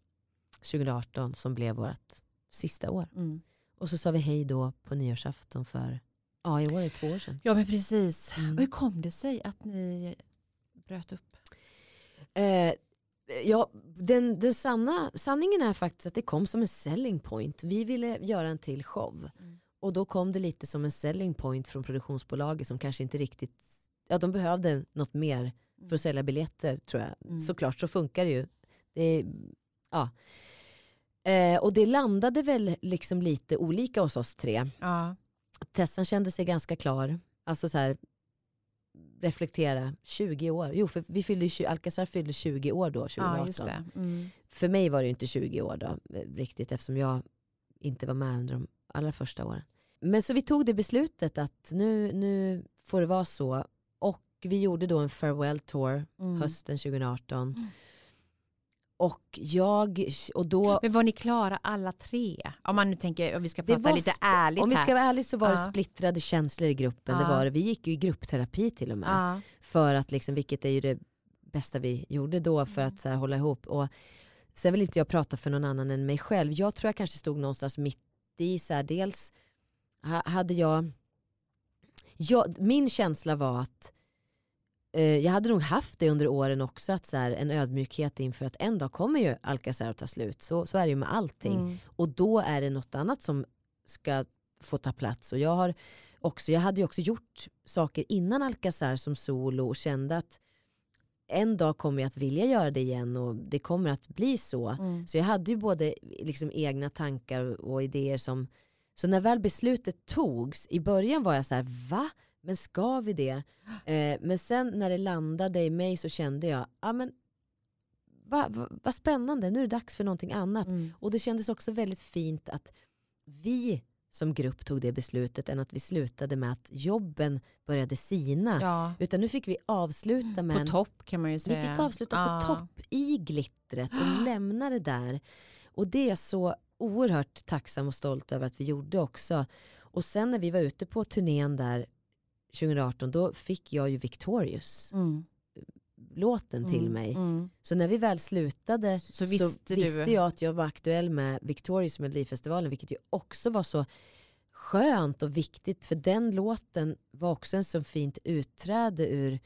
2018 som blev vårt sista år. Mm. Och så sa vi hej då på nyårsafton för, ja i år är det två år sedan. Ja men precis. Mm. Hur kom det sig att ni bröt upp? Eh, ja, den, den sanna, sanningen är faktiskt att det kom som en selling point. Vi ville göra en till show. Mm. Och då kom det lite som en selling point från produktionsbolaget som kanske inte riktigt, ja de behövde något mer för att mm. sälja biljetter tror jag. Mm. Såklart så funkar det ju. Det, ja. Eh, och det landade väl liksom lite olika hos oss tre. Ja. Tessan kände sig ganska klar. Alltså så här, reflektera, 20 år. Jo, för vi fyllde, Alcazar fyllde 20 år då, 2018. Ja, mm. För mig var det inte 20 år då, riktigt, eftersom jag inte var med under de allra första åren. Men så vi tog det beslutet att nu, nu får det vara så. Och vi gjorde då en farewell tour mm. hösten 2018. Mm. Och jag, och då... Men var ni klara alla tre? Om man nu tänker, om vi ska prata lite ärligt här. Om vi ska vara ärliga så var det splittrade känslor i gruppen. Det var, vi gick ju i gruppterapi till och med. För att liksom, vilket är ju det bästa vi gjorde då för att så här, hålla ihop. Och sen vill inte jag prata för någon annan än mig själv. Jag tror jag kanske stod någonstans mitt i, så här, dels hade jag, jag, min känsla var att Eh, jag hade nog haft det under åren också, att så här, en ödmjukhet inför att en dag kommer ju Alcazar att ta slut. Så, så är det ju med allting. Mm. Och då är det något annat som ska få ta plats. Och jag, har också, jag hade ju också gjort saker innan Alcazar som solo och kände att en dag kommer jag att vilja göra det igen och det kommer att bli så. Mm. Så jag hade ju både liksom egna tankar och idéer som, så när väl beslutet togs, i början var jag så här, va? Men ska vi det? Eh, men sen när det landade i mig så kände jag, ja men vad va, va spännande, nu är det dags för någonting annat. Mm. Och det kändes också väldigt fint att vi som grupp tog det beslutet än att vi slutade med att jobben började sina. Ja. Utan nu fick vi avsluta med... På topp kan man ju säga. Vi fick avsluta ja. på topp i glittret och lämna det där. Och det är jag så oerhört tacksam och stolt över att vi gjorde också. Och sen när vi var ute på turnén där 2018 då fick jag ju Victorious. Mm låten till mm, mig. Mm. Så när vi väl slutade så visste, så visste jag att jag var aktuell med Victorious Melodifestivalen vilket ju också var så skönt och viktigt för den låten var också en så fint utträde ur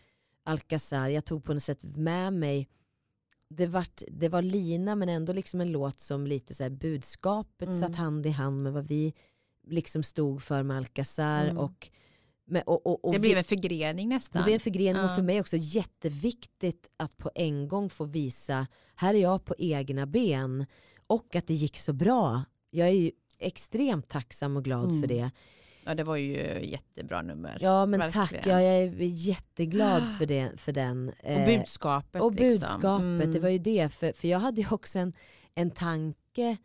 Alcazar. Jag tog på något sätt med mig det, vart, det var lina men ändå liksom en låt som lite så budskapet mm. satt hand i hand med vad vi liksom stod för med Alcazar mm. och men, och, och, och det blev en förgrening nästan. Det blev en förgrening ja. och för mig också jätteviktigt att på en gång få visa, här är jag på egna ben och att det gick så bra. Jag är ju extremt tacksam och glad mm. för det. Ja det var ju jättebra nummer. Ja men Verkligen. tack, ja, jag är jätteglad för, det, för den. Och eh, budskapet. Och liksom. budskapet, mm. det var ju det. För, för jag hade ju också en, en tanke,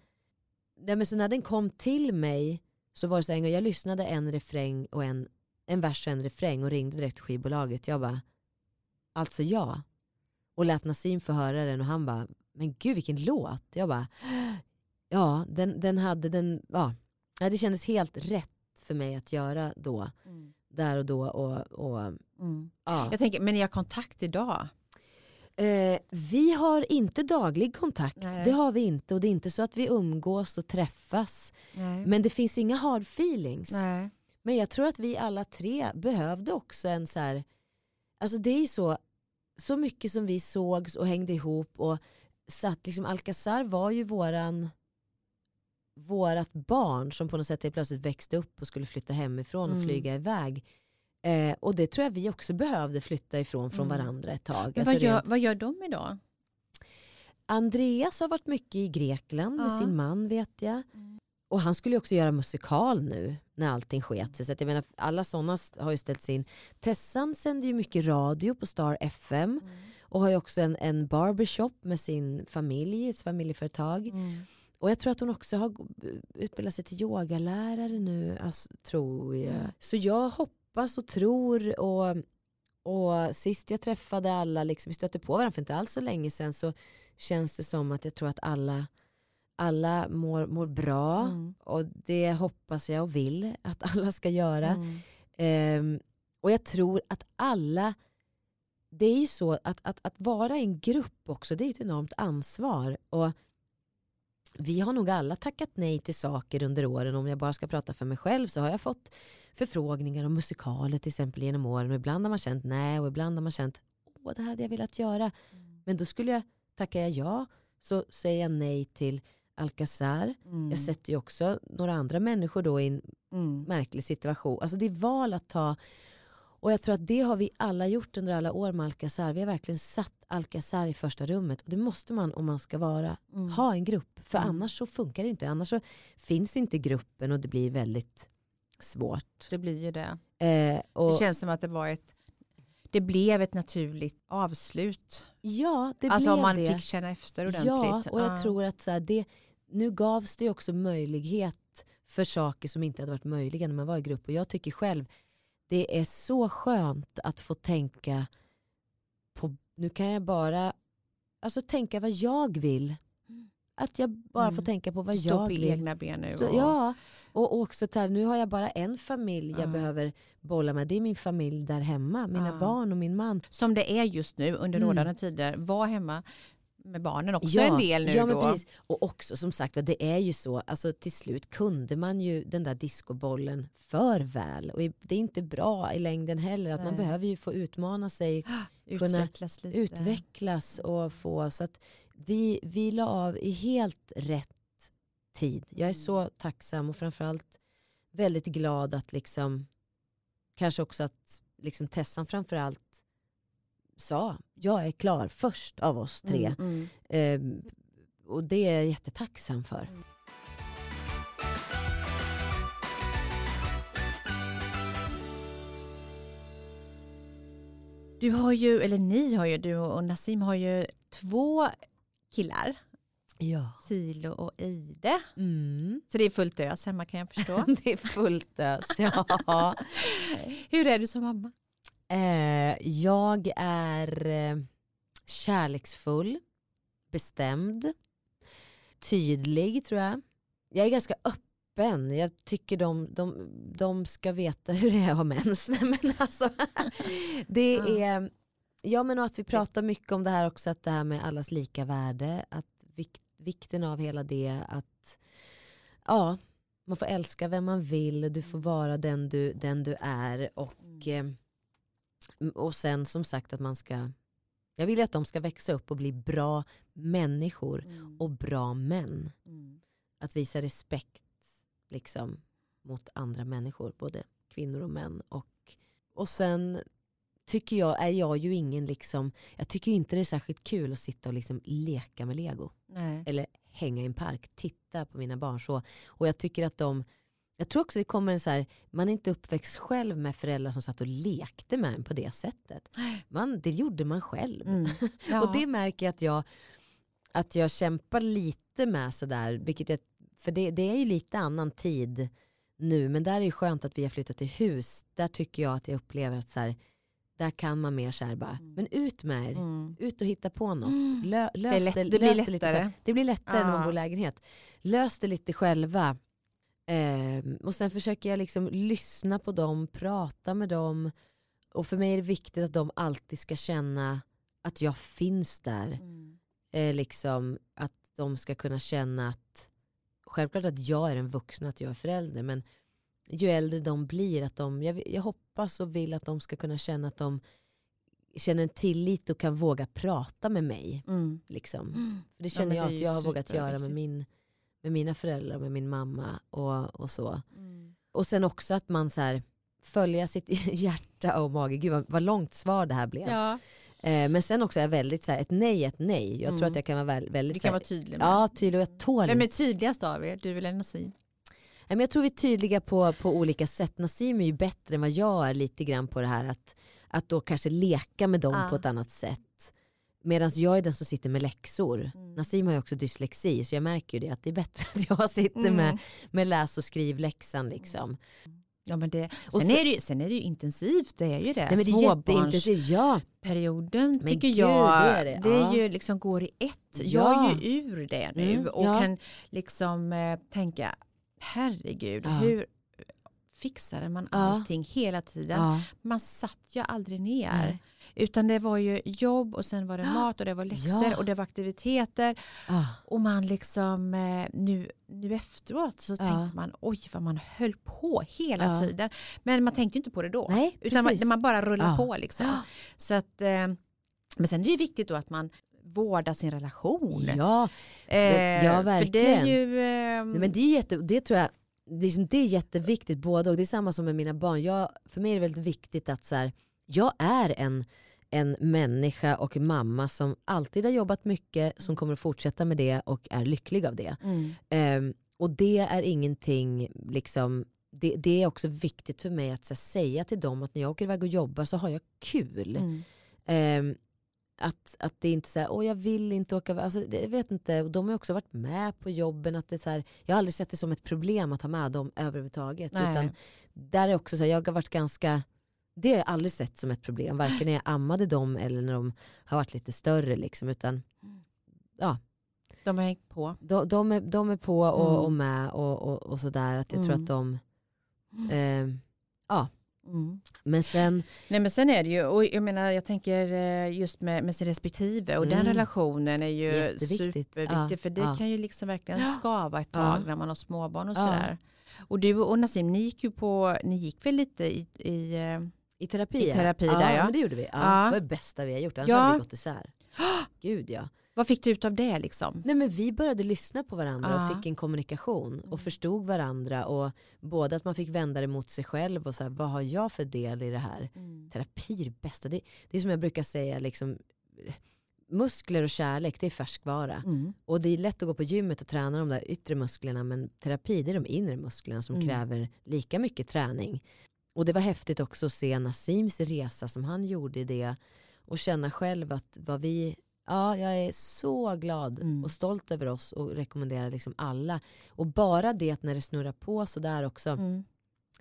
nej, men så när den kom till mig så var det så en gång, jag lyssnade en refräng och en en vers och en refräng och ringde direkt till skivbolaget. Jag bara, alltså ja. Och lät Nassim få höra den och han bara, men gud vilken låt. Jag bara, ja den, den hade den, ja. Det kändes helt rätt för mig att göra då. Mm. Där och då. Och, och mm. ja. Jag tänker, men ni har kontakt idag? Eh, vi har inte daglig kontakt, Nej. det har vi inte. Och det är inte så att vi umgås och träffas. Nej. Men det finns inga hard feelings. Nej. Men jag tror att vi alla tre behövde också en så här, alltså det är så, så mycket som vi sågs och hängde ihop och satt, liksom Alcazar var ju våran vårat barn som på något sätt plötsligt växte upp och skulle flytta hemifrån och mm. flyga iväg. Eh, och det tror jag vi också behövde flytta ifrån från mm. varandra ett tag. Men alltså vad, gör, rent... vad gör de idag? Andreas har varit mycket i Grekland ja. med sin man vet jag. Mm. Och han skulle ju också göra musikal nu när allting sket sig. Så jag menar, alla sådana har ju ställts in. Tessan sänder ju mycket radio på Star FM mm. och har ju också en, en barbershop med sin familj, ett familjeföretag. Mm. Och jag tror att hon också har utbildat sig till yogalärare nu, alltså, tror jag. Mm. Så jag hoppas och tror och, och sist jag träffade alla, liksom, vi stötte på varandra för inte alls så länge sedan, så känns det som att jag tror att alla alla mår, mår bra mm. och det hoppas jag och vill att alla ska göra. Mm. Um, och jag tror att alla, det är ju så att, att, att vara i en grupp också, det är ett enormt ansvar. Och vi har nog alla tackat nej till saker under åren. Om jag bara ska prata för mig själv så har jag fått förfrågningar om musikaler till exempel genom åren. Och ibland har man känt nej och ibland har man känt åh det här hade jag velat göra. Mm. Men då skulle jag, tackar jag ja så säger jag nej till Alcazar. Mm. Jag sätter ju också några andra människor då i en mm. märklig situation. Alltså det är val att ta. Och jag tror att det har vi alla gjort under alla år med Alcazar. Vi har verkligen satt Alcazar i första rummet. Och det måste man om man ska vara, mm. ha en grupp. För mm. annars så funkar det inte. Annars så finns inte gruppen och det blir väldigt svårt. Det blir ju det. Eh, och, det känns som att det var ett det blev ett naturligt avslut. Ja, det alltså blev om man det. fick känna efter ordentligt. Ja, och jag tror att så här, det, nu gavs det också möjlighet för saker som inte hade varit möjliga när man var i grupp. Och jag tycker själv, det är så skönt att få tänka på, nu kan jag bara alltså tänka vad jag vill. Att jag bara mm. får tänka på vad Stå jag vill. Stå på egna ben nu. Så, ja, och också här, nu har jag bara en familj jag mm. behöver bolla med. Det är min familj där hemma, mina mm. barn och min man. Som det är just nu under mm. rådande tider. Var hemma med barnen också ja, en del nu ja, men då. Precis. Och också som sagt, det är ju så, alltså till slut kunde man ju den där diskobollen för väl. Och det är inte bra i längden heller, att Nej. man behöver ju få utmana sig, utvecklas lite. utvecklas och få, så att vi, vi la av i helt rätt tid. Jag är så tacksam och framförallt väldigt glad att liksom, kanske också att liksom Tessan framförallt sa jag är klar först av oss tre. Mm, mm. Eh, och det är jag jättetacksam för. Du har ju, eller ni har ju, du och Nassim har ju två killar. Ja. Tilo och Ide. Mm. Så det är fullt ös hemma kan jag förstå. det är fullt ös, ja. Hur är du som mamma? Eh, jag är eh, kärleksfull, bestämd, tydlig tror jag. Jag är ganska öppen. Jag tycker de, de, de ska veta hur det är att ha mens. men alltså, det är, ja men att vi pratar mycket om det här också, att det här med allas lika värde, att vik, vikten av hela det, att ja, man får älska vem man vill, du får vara den du, den du är och, mm. Och sen som sagt att man ska jag vill att de ska växa upp och bli bra människor mm. och bra män. Mm. Att visa respekt liksom, mot andra människor, både kvinnor och män. Och, och sen tycker jag, är jag ju ingen, liksom, jag tycker inte det är särskilt kul att sitta och liksom leka med lego. Nej. Eller hänga i en park, titta på mina barn så. Och jag tycker att de jag tror också det kommer en så här, man är inte uppväxt själv med föräldrar som satt och lekte med en på det sättet. Man, det gjorde man själv. Mm. Ja. och det märker jag att jag, att jag kämpar lite med sådär, vilket jag, för det, det är ju lite annan tid nu, men där är det skönt att vi har flyttat till hus. Där tycker jag att jag upplever att så här, där kan man mer såhär bara, mm. men ut med er, mm. ut och hitta på något. Mm. Lö, lös det, lätt, det, det blir lättare. Lite, det blir lättare ja. när man bor i lägenhet. Lös det lite själva. Eh, och sen försöker jag liksom lyssna på dem, prata med dem. Och för mig är det viktigt att de alltid ska känna att jag finns där. Mm. Eh, liksom, att de ska kunna känna att, självklart att jag är en vuxen, att jag är förälder, men ju äldre de blir, att de, jag, jag hoppas och vill att de ska kunna känna att de känner en tillit och kan våga prata med mig. Mm. Liksom. Mm. För det känner ja, jag att jag har vågat göra med min med mina föräldrar, med min mamma och, och så. Mm. Och sen också att man så här, följa sitt hjärta och mage. Gud vad, vad långt svar det här blev. Ja. Eh, men sen också är jag väldigt så här, ett nej ett nej. Jag mm. tror att jag kan vara väldigt... Du kan här, vara tydlig med. Ja, tydlig och jag tål Vem är tydligast av er? Du eller Nassim? jag tror vi är tydliga på, på olika sätt. Nassim är ju bättre än vad jag är lite grann på det här att, att då kanske leka med dem ah. på ett annat sätt. Medan jag är den som sitter med läxor. Mm. Nassim har ju också dyslexi så jag märker ju det att det är bättre att jag sitter mm. med, med läs och skrivläxan. Liksom. Ja, men det, sen, sen, är det, sen är det ju intensivt, det är ju det. Nej, men det är jätteintensivt, ja. Perioden men tycker Gud, jag, det, är det. det är ju liksom går i ett. Ja. Jag är ju ur det nu mm, och ja. kan liksom eh, tänka, herregud, ja. hur fixade man allting hela tiden? Man satt ju aldrig ner. Nej. Utan det var ju jobb och sen var det mat och det var läxor ja. och det var aktiviteter. Och man liksom eh, nu, nu efteråt så tänkte man oj vad man höll på hela tiden. Men man tänkte inte på det då. Nej, utan man, man, bara rullade på liksom. Så att, eh, men sen är det viktigt då att man vårdar sin relation. Ja, eh, ja verkligen. För det är ju... Eh, Nej, men det, är jätte, det tror jag det är, det är jätteviktigt både och det är samma som med mina barn. Jag, för mig är det väldigt viktigt att så här, jag är en, en människa och mamma som alltid har jobbat mycket, som kommer att fortsätta med det och är lycklig av det. Mm. Um, och det är ingenting, liksom, det, det, är också viktigt för mig att här, säga till dem att när jag åker iväg och jobbar så har jag kul. Mm. Um, att, att det inte är så här, åh jag vill inte åka, alltså, jag vet inte, och de har också varit med på jobben. Att det är så här, jag har aldrig sett det som ett problem att ha med dem överhuvudtaget. Utan där är också så här, jag har varit ganska det har jag aldrig sett som ett problem, varken när jag ammade dem eller när de har varit lite större. Liksom, utan, ja. De har hängt på. De, de, är, de är på och, mm. och med och, och, och sådär. Att jag mm. tror att de, eh, ja. Mm. Men sen... Nej men sen är det ju, och jag menar jag tänker eh, just med, med sin respektive och mm. den relationen är ju superviktig ja, för det ja. kan ju liksom verkligen skava ett tag ja. när man har småbarn och sådär. Och du och Nassim, ni gick ju på, ni gick väl lite i, i eh, i terapi? I terapi ja. där ja. Men det gjorde vi. Ja, ja. Det var det bästa vi har gjort, annars ja. hade vi gått isär. Gud ja. Vad fick du ut av det liksom? Nej men vi började lyssna på varandra och fick en kommunikation och mm. förstod varandra och både att man fick vända det mot sig själv och så här, vad har jag för del i det här? Mm. Terapi är det bästa. Det, det är som jag brukar säga, liksom, muskler och kärlek det är färskvara. Mm. Och det är lätt att gå på gymmet och träna de där yttre musklerna men terapi det är de inre musklerna som mm. kräver lika mycket träning. Och det var häftigt också att se Nasims resa som han gjorde i det och känna själv att vad vi Ja, jag är så glad mm. och stolt över oss och rekommenderar liksom alla. Och bara det när det snurrar på sådär också, mm.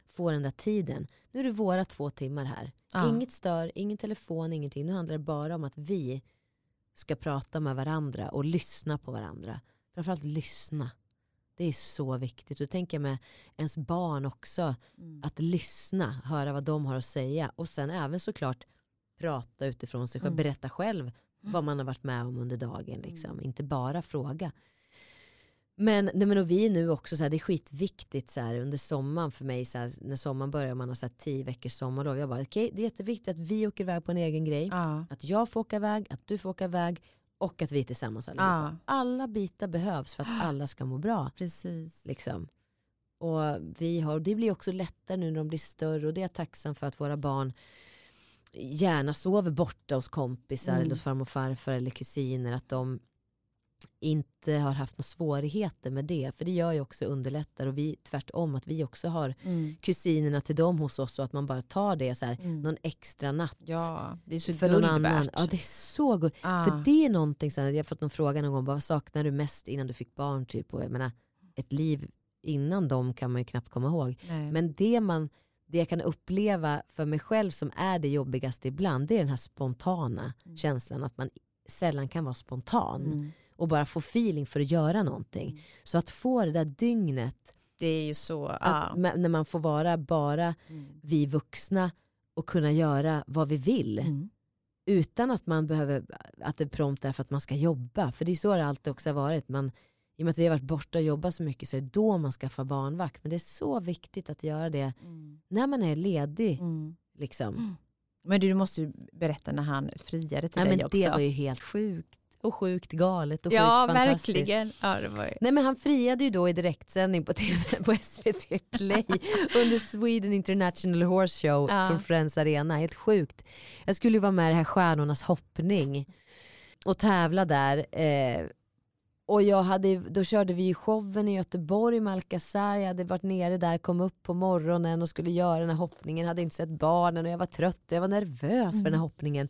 få den där tiden. Nu är det våra två timmar här. Ja. Inget stör, ingen telefon, ingenting. Nu handlar det bara om att vi ska prata med varandra och lyssna på varandra. Framförallt lyssna. Det är så viktigt. Och tänker jag med ens barn också. Mm. Att lyssna, höra vad de har att säga. Och sen även såklart prata utifrån sig själv. Mm. Berätta själv vad man har varit med om under dagen. Liksom. Mm. Inte bara fråga. Men, nej, men och vi nu också, så här, det är skitviktigt så här, under sommaren för mig, så här, när sommaren börjar man har så här, tio veckors sommarlov. Jag bara, okay, det är jätteviktigt att vi åker iväg på en egen grej. Ja. Att jag får åka iväg, att du får åka iväg och att vi är tillsammans allihopa. Ja. Alla bitar behövs för att alla ska må bra. Precis. Liksom. Och vi har, det blir också lättare nu när de blir större och det är jag tacksam för att våra barn gärna sover borta hos kompisar mm. eller hos farmor och farfar eller kusiner. Att de inte har haft några svårigheter med det. För det gör ju också underlättar och vi tvärtom att vi också har mm. kusinerna till dem hos oss och att man bara tar det så här, mm. någon extra natt. Ja, det är så för någon annan. Ja det är så guld. Ah. För det är någonting, så här, jag har fått någon fråga någon gång, vad saknar du mest innan du fick barn? Typ? Och jag menar, ett liv innan dem kan man ju knappt komma ihåg. Nej. Men det man det jag kan uppleva för mig själv som är det jobbigaste ibland, det är den här spontana mm. känslan att man sällan kan vara spontan. Mm och bara få feeling för att göra någonting. Mm. Så att få det där dygnet, det är ju så, att, när man får vara bara mm. vi vuxna och kunna göra vad vi vill. Mm. Utan att man behöver, att det prompt är för att man ska jobba. För det är så det alltid också har varit. Man, I och med att vi har varit borta och jobbat så mycket så är det då man skaffar barnvakt. Men det är så viktigt att göra det mm. när man är ledig. Mm. Liksom. Men du måste ju berätta när han friade till Nej, dig men också. Det var ju helt sjukt och sjukt galet och ja, sjukt fantastiskt. Verkligen. Ja, var... Nej men han friade ju då i direktsändning på TV på SVT Play under Sweden International Horse Show ja. från Friends Arena. Helt sjukt. Jag skulle ju vara med i det här Stjärnornas hoppning och tävla där. Eh, och jag hade, då körde vi ju showen i Göteborg med Alcazar. Jag hade varit nere där, kom upp på morgonen och skulle göra den här hoppningen. Hade inte sett barnen och jag var trött och jag var nervös mm. för den här mm. hoppningen.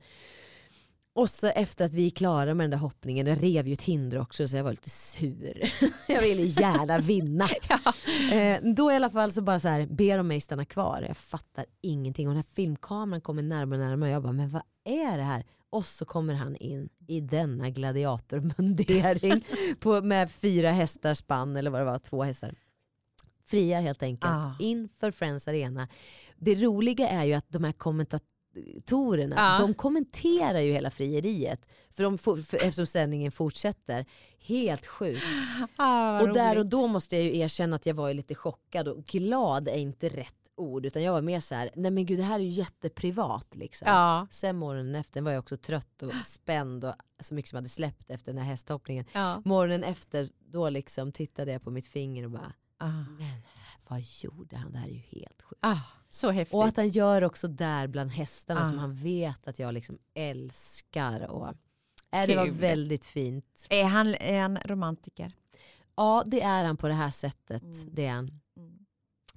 Och så efter att vi är klara med den där hoppningen, den rev ju ett hinder också så jag var lite sur. jag ville gärna vinna. ja. eh, då i alla fall så bara så här, ber de mig stanna kvar. Jag fattar ingenting och den här filmkameran kommer närmare och närmare och jag bara, men vad är det här? Och så kommer han in i denna gladiatormundering på, med fyra hästar spann eller vad det var, två hästar. Friar helt enkelt, ah. inför Friends Arena. Det roliga är ju att de här kommentatorerna ja. de kommenterar ju hela frieriet. För, de for, för eftersom sändningen fortsätter. Helt sjukt. Ah, och där och då måste jag ju erkänna att jag var lite chockad och glad är inte rätt ord utan jag var mer så här, nej men gud det här är ju jätteprivat liksom. Ja. Sen morgonen efter var jag också trött och spänd och så mycket som hade släppt efter den här hästhoppningen. Ja. Morgonen efter då liksom tittade jag på mitt finger och bara, ah. men vad gjorde han? Det här är ju helt sjukt. Ah. Så häftigt. Och att han gör också där bland hästarna ah. som han vet att jag liksom älskar. Och, äh, det var väldigt fint. Är han en romantiker? Ja det är han på det här sättet. Mm. Det är han. Mm.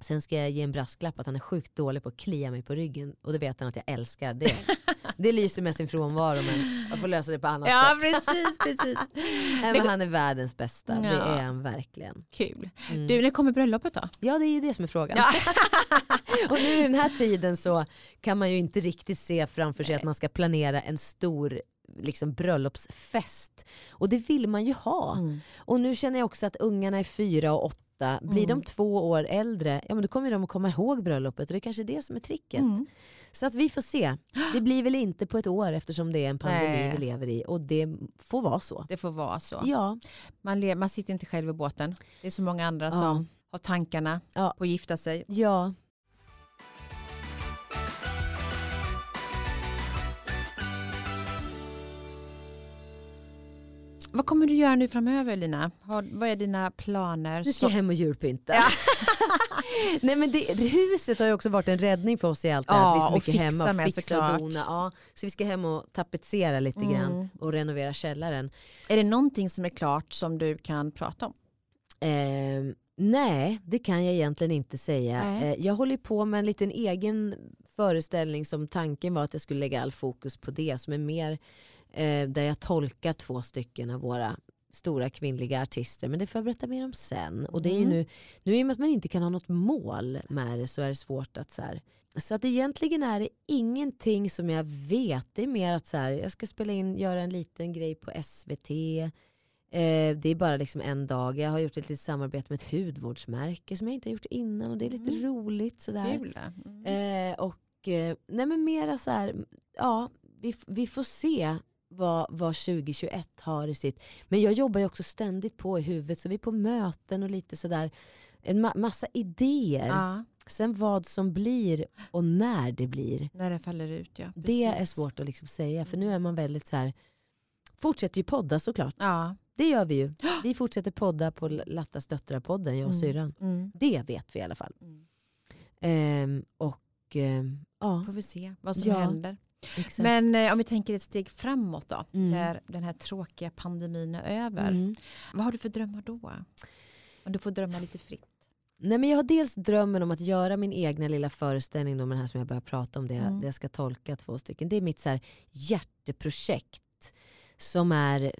Sen ska jag ge en brasklapp att han är sjukt dålig på att klia mig på ryggen och det vet han att jag älskar. Det, det lyser med sin frånvaro men jag får lösa det på annat ja, sätt. Ja precis, precis. men han är världens bästa, ja. det är han verkligen. Kul. Mm. Du, när kommer bröllopet då? Ja det är ju det som är frågan. Ja. och nu i den här tiden så kan man ju inte riktigt se framför sig Nej. att man ska planera en stor liksom bröllopsfest. Och det vill man ju ha. Mm. Och nu känner jag också att ungarna är fyra och åtta blir mm. de två år äldre, ja men då kommer de att komma ihåg bröllopet och det är kanske är det som är tricket. Mm. Så att vi får se. Det blir väl inte på ett år eftersom det är en pandemi Nej. vi lever i och det får vara så. Det får vara så. Ja. Man, man sitter inte själv i båten. Det är så många andra ja. som har tankarna ja. på att gifta sig. Ja. Vad kommer du göra nu framöver Lina? Har, vad är dina planer? Nu ska jag hem och julpynta. Ja. Nej men det, huset har ju också varit en räddning för oss i allt det ja, Vi är så mycket hemma och fixa och dona. Ja, så vi ska hem och tapetsera lite mm. grann och renovera källaren. Är det någonting som är klart som du kan prata om? Eh, nej, det kan jag egentligen inte säga. Eh, jag håller på med en liten egen föreställning som tanken var att jag skulle lägga all fokus på det som är mer eh, där jag tolkar två stycken av våra stora kvinnliga artister. Men det får jag berätta mer om sen. Och det är ju mm. nu, nu i och med att man inte kan ha något mål med det så är det svårt att så här, så att egentligen är det ingenting som jag vet. Det är mer att så här, jag ska spela in, göra en liten grej på SVT. Eh, det är bara liksom en dag. Jag har gjort ett litet samarbete med ett hudvårdsmärke som jag inte har gjort innan och det är lite mm. roligt. Sådär. Kul. Mm. Eh, och eh, nej men mera så här, ja vi, vi får se vad, vad 2021 har i sitt. Men jag jobbar ju också ständigt på i huvudet så vi är på möten och lite sådär. En ma massa idéer. Ja. Sen vad som blir och när det blir. När det faller ut ja. Precis. Det är svårt att liksom säga för nu är man väldigt så här. Fortsätter ju podda såklart. Ja. Det gör vi ju. Vi fortsätter podda på Lattas döttrar-podden, jag och mm. syrran. Mm. Det vet vi i alla fall. Mm. Ehm, och ehm, ja. Får vi se vad som ja. händer. Exakt. Men eh, om vi tänker ett steg framåt då, mm. när den här tråkiga pandemin är över. Mm. Vad har du för drömmar då? Om du får drömma lite fritt. Nej, men jag har dels drömmen om att göra min egna lilla föreställning om den här som jag börjar prata om, det, mm. det jag ska tolka två stycken. Det är mitt så här hjärteprojekt som är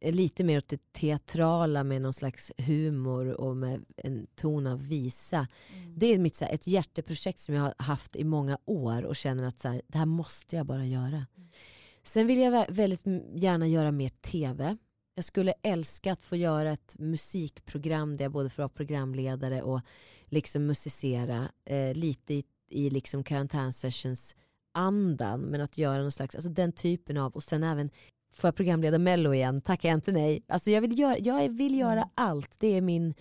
lite mer åt det teatrala med någon slags humor och med en ton av visa. Mm. Det är mitt, så här, ett hjärteprojekt som jag har haft i många år och känner att så här, det här måste jag bara göra. Mm. Sen vill jag väldigt gärna göra mer TV. Jag skulle älska att få göra ett musikprogram där jag både får vara programledare och liksom musicera eh, lite i, i liksom karantänsessions andan men att göra någon slags, alltså den typen av och sen även får jag programleda mello igen, tackar jag inte nej. Alltså jag vill göra, jag vill göra mm. allt, det är min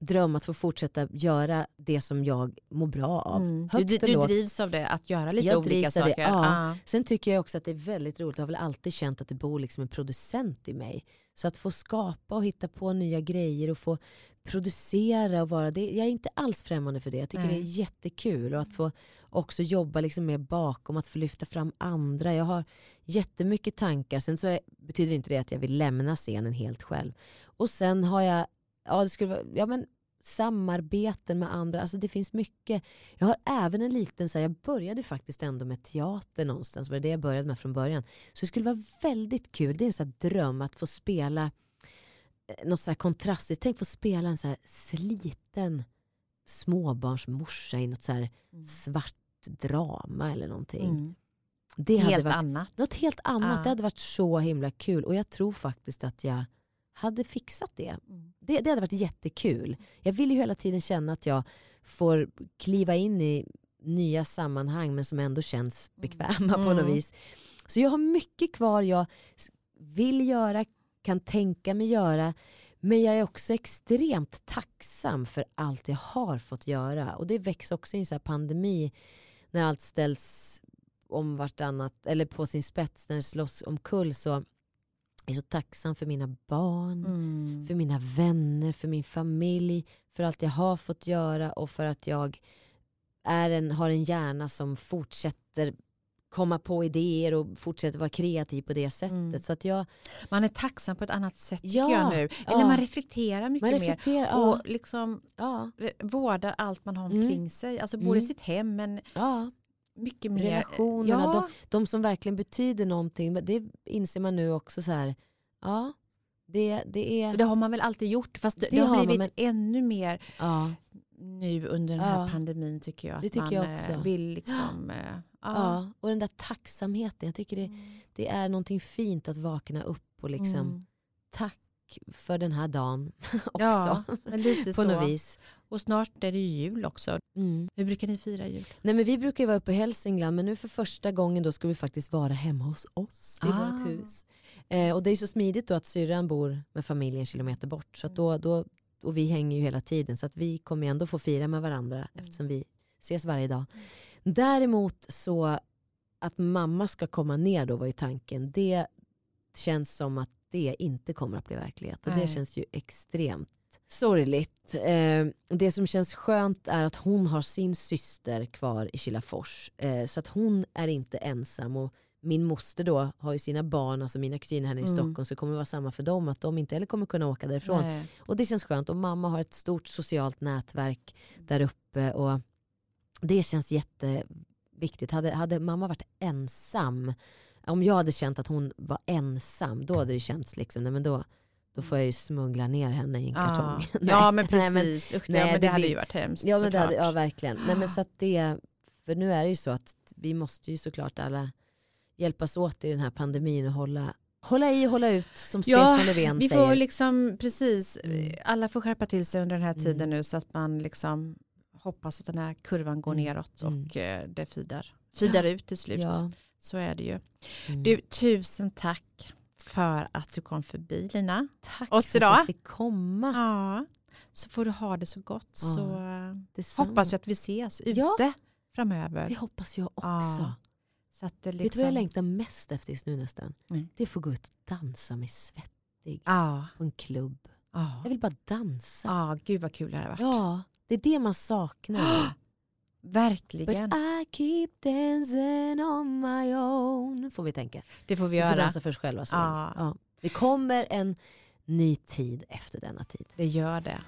dröm att få fortsätta göra det som jag mår bra av. Mm. Du, du, du drivs av det, att göra lite jag olika saker? Det, ja. Ah. Sen tycker jag också att det är väldigt roligt, jag har väl alltid känt att det bor liksom en producent i mig. Så att få skapa och hitta på nya grejer och få producera och vara det. Jag är inte alls främmande för det. Jag tycker Nej. det är jättekul och att få också jobba liksom mer bakom, att få lyfta fram andra. Jag har jättemycket tankar. Sen så är, betyder inte det att jag vill lämna scenen helt själv. Och sen har jag, ja det skulle vara, ja men samarbeten med andra. Alltså det finns mycket. Jag har även en liten, så här, jag började faktiskt ändå med teater någonstans, det var det jag började med från början. Så det skulle vara väldigt kul, det är en sån dröm att få spela eh, något så här kontrastiskt. Tänk få spela en så här sliten småbarnsmorsa i något så här mm. svart drama eller någonting. Mm. Det helt hade varit, annat. Något helt annat. Ja. Det hade varit så himla kul och jag tror faktiskt att jag hade fixat det. Mm. det. Det hade varit jättekul. Jag vill ju hela tiden känna att jag får kliva in i nya sammanhang men som ändå känns mm. bekväma mm. på något mm. vis. Så jag har mycket kvar jag vill göra, kan tänka mig göra. Men jag är också extremt tacksam för allt jag har fått göra. Och det väcks också i en pandemi när allt ställs om vartannat, eller på sin spets när det slås omkull så är så tacksam för mina barn, mm. för mina vänner, för min familj, för allt jag har fått göra och för att jag är en, har en hjärna som fortsätter komma på idéer och fortsätter vara kreativ på det sättet. Mm. Så att jag, man är tacksam på ett annat sätt ja, jag nu. Eller ja. man reflekterar mycket man reflekterar, mer ja. och liksom ja. vårdar allt man har omkring mm. sig. Alltså både mm. sitt hem men mycket mer. Relationerna, ja. de, de, som verkligen betyder någonting. Det inser man nu också så här. Ja, det, det är... Det har man väl alltid gjort fast det, det har blivit men... ännu mer ja. nu under den här ja. pandemin tycker jag. Det tycker man jag också. Eh, vill liksom... Ja. Eh, ja. och den där tacksamheten. Jag tycker det, mm. det är någonting fint att vakna upp och liksom mm. tack för den här dagen också. Ja, lite på så. något vis. Och snart är det ju jul också. Mm. Hur brukar ni fira jul? Nej, men vi brukar ju vara uppe i Hälsingland men nu för första gången då ska vi faktiskt vara hemma hos oss i ah. vårt hus. Eh, och det är så smidigt då att syrran bor med familjen kilometer bort. Så då, då, och vi hänger ju hela tiden så att vi kommer ändå få fira med varandra mm. eftersom vi ses varje dag. Däremot så att mamma ska komma ner då var ju tanken. Det känns som att det inte kommer att bli verklighet. Och Nej. det känns ju extremt sorgligt. Eh, det som känns skönt är att hon har sin syster kvar i Kilafors. Eh, så att hon är inte ensam. Och min moster då har ju sina barn, alltså mina kusiner här i mm. Stockholm, så det kommer vara samma för dem, att de inte heller kommer kunna åka därifrån. Nej. Och det känns skönt. Och mamma har ett stort socialt nätverk där uppe. Och det känns jätteviktigt. Hade, hade mamma varit ensam, om jag hade känt att hon var ensam, då hade det känts liksom, nej men då, då får jag ju smuggla ner henne i en kartong. Ja, ja men precis. Nej, men, Usch, nej, ja, men det, det hade ju varit hemskt ja, men det hade, ja verkligen. Nej, men så det, för nu är det ju så att vi måste ju såklart alla hjälpas åt i den här pandemin och hålla Hålla i och hålla ut som ja, Stefan Löfven vi säger. Får liksom, precis, mm. Alla får skärpa till sig under den här tiden mm. nu så att man liksom hoppas att den här kurvan går mm. neråt och mm. det fidar, fidar ja. ut till slut. Ja. Så är det ju. Mm. Du, tusen tack för att du kom förbi Lina. Tack oss för idag. att jag fick komma. Ja, så får du ha det så gott. Ja, så hoppas jag att vi ses ute ja, framöver. Det hoppas jag också. Ja. Så att det liksom... Vet du vad jag liksom- längtar mest efter just nu nästan? Mm. Det är att få gå ut och dansa med Svettig ja. på en klubb. Ja. Jag vill bara dansa. Ja, gud vad kul det hade varit. Ja, det är det man saknar. Verkligen. But I keep dancing on my own. Får vi tänka. Det får vi, vi göra. Vi får dansa för oss själva. Så ja. ja. Det kommer en ny tid efter denna tid. Det gör det.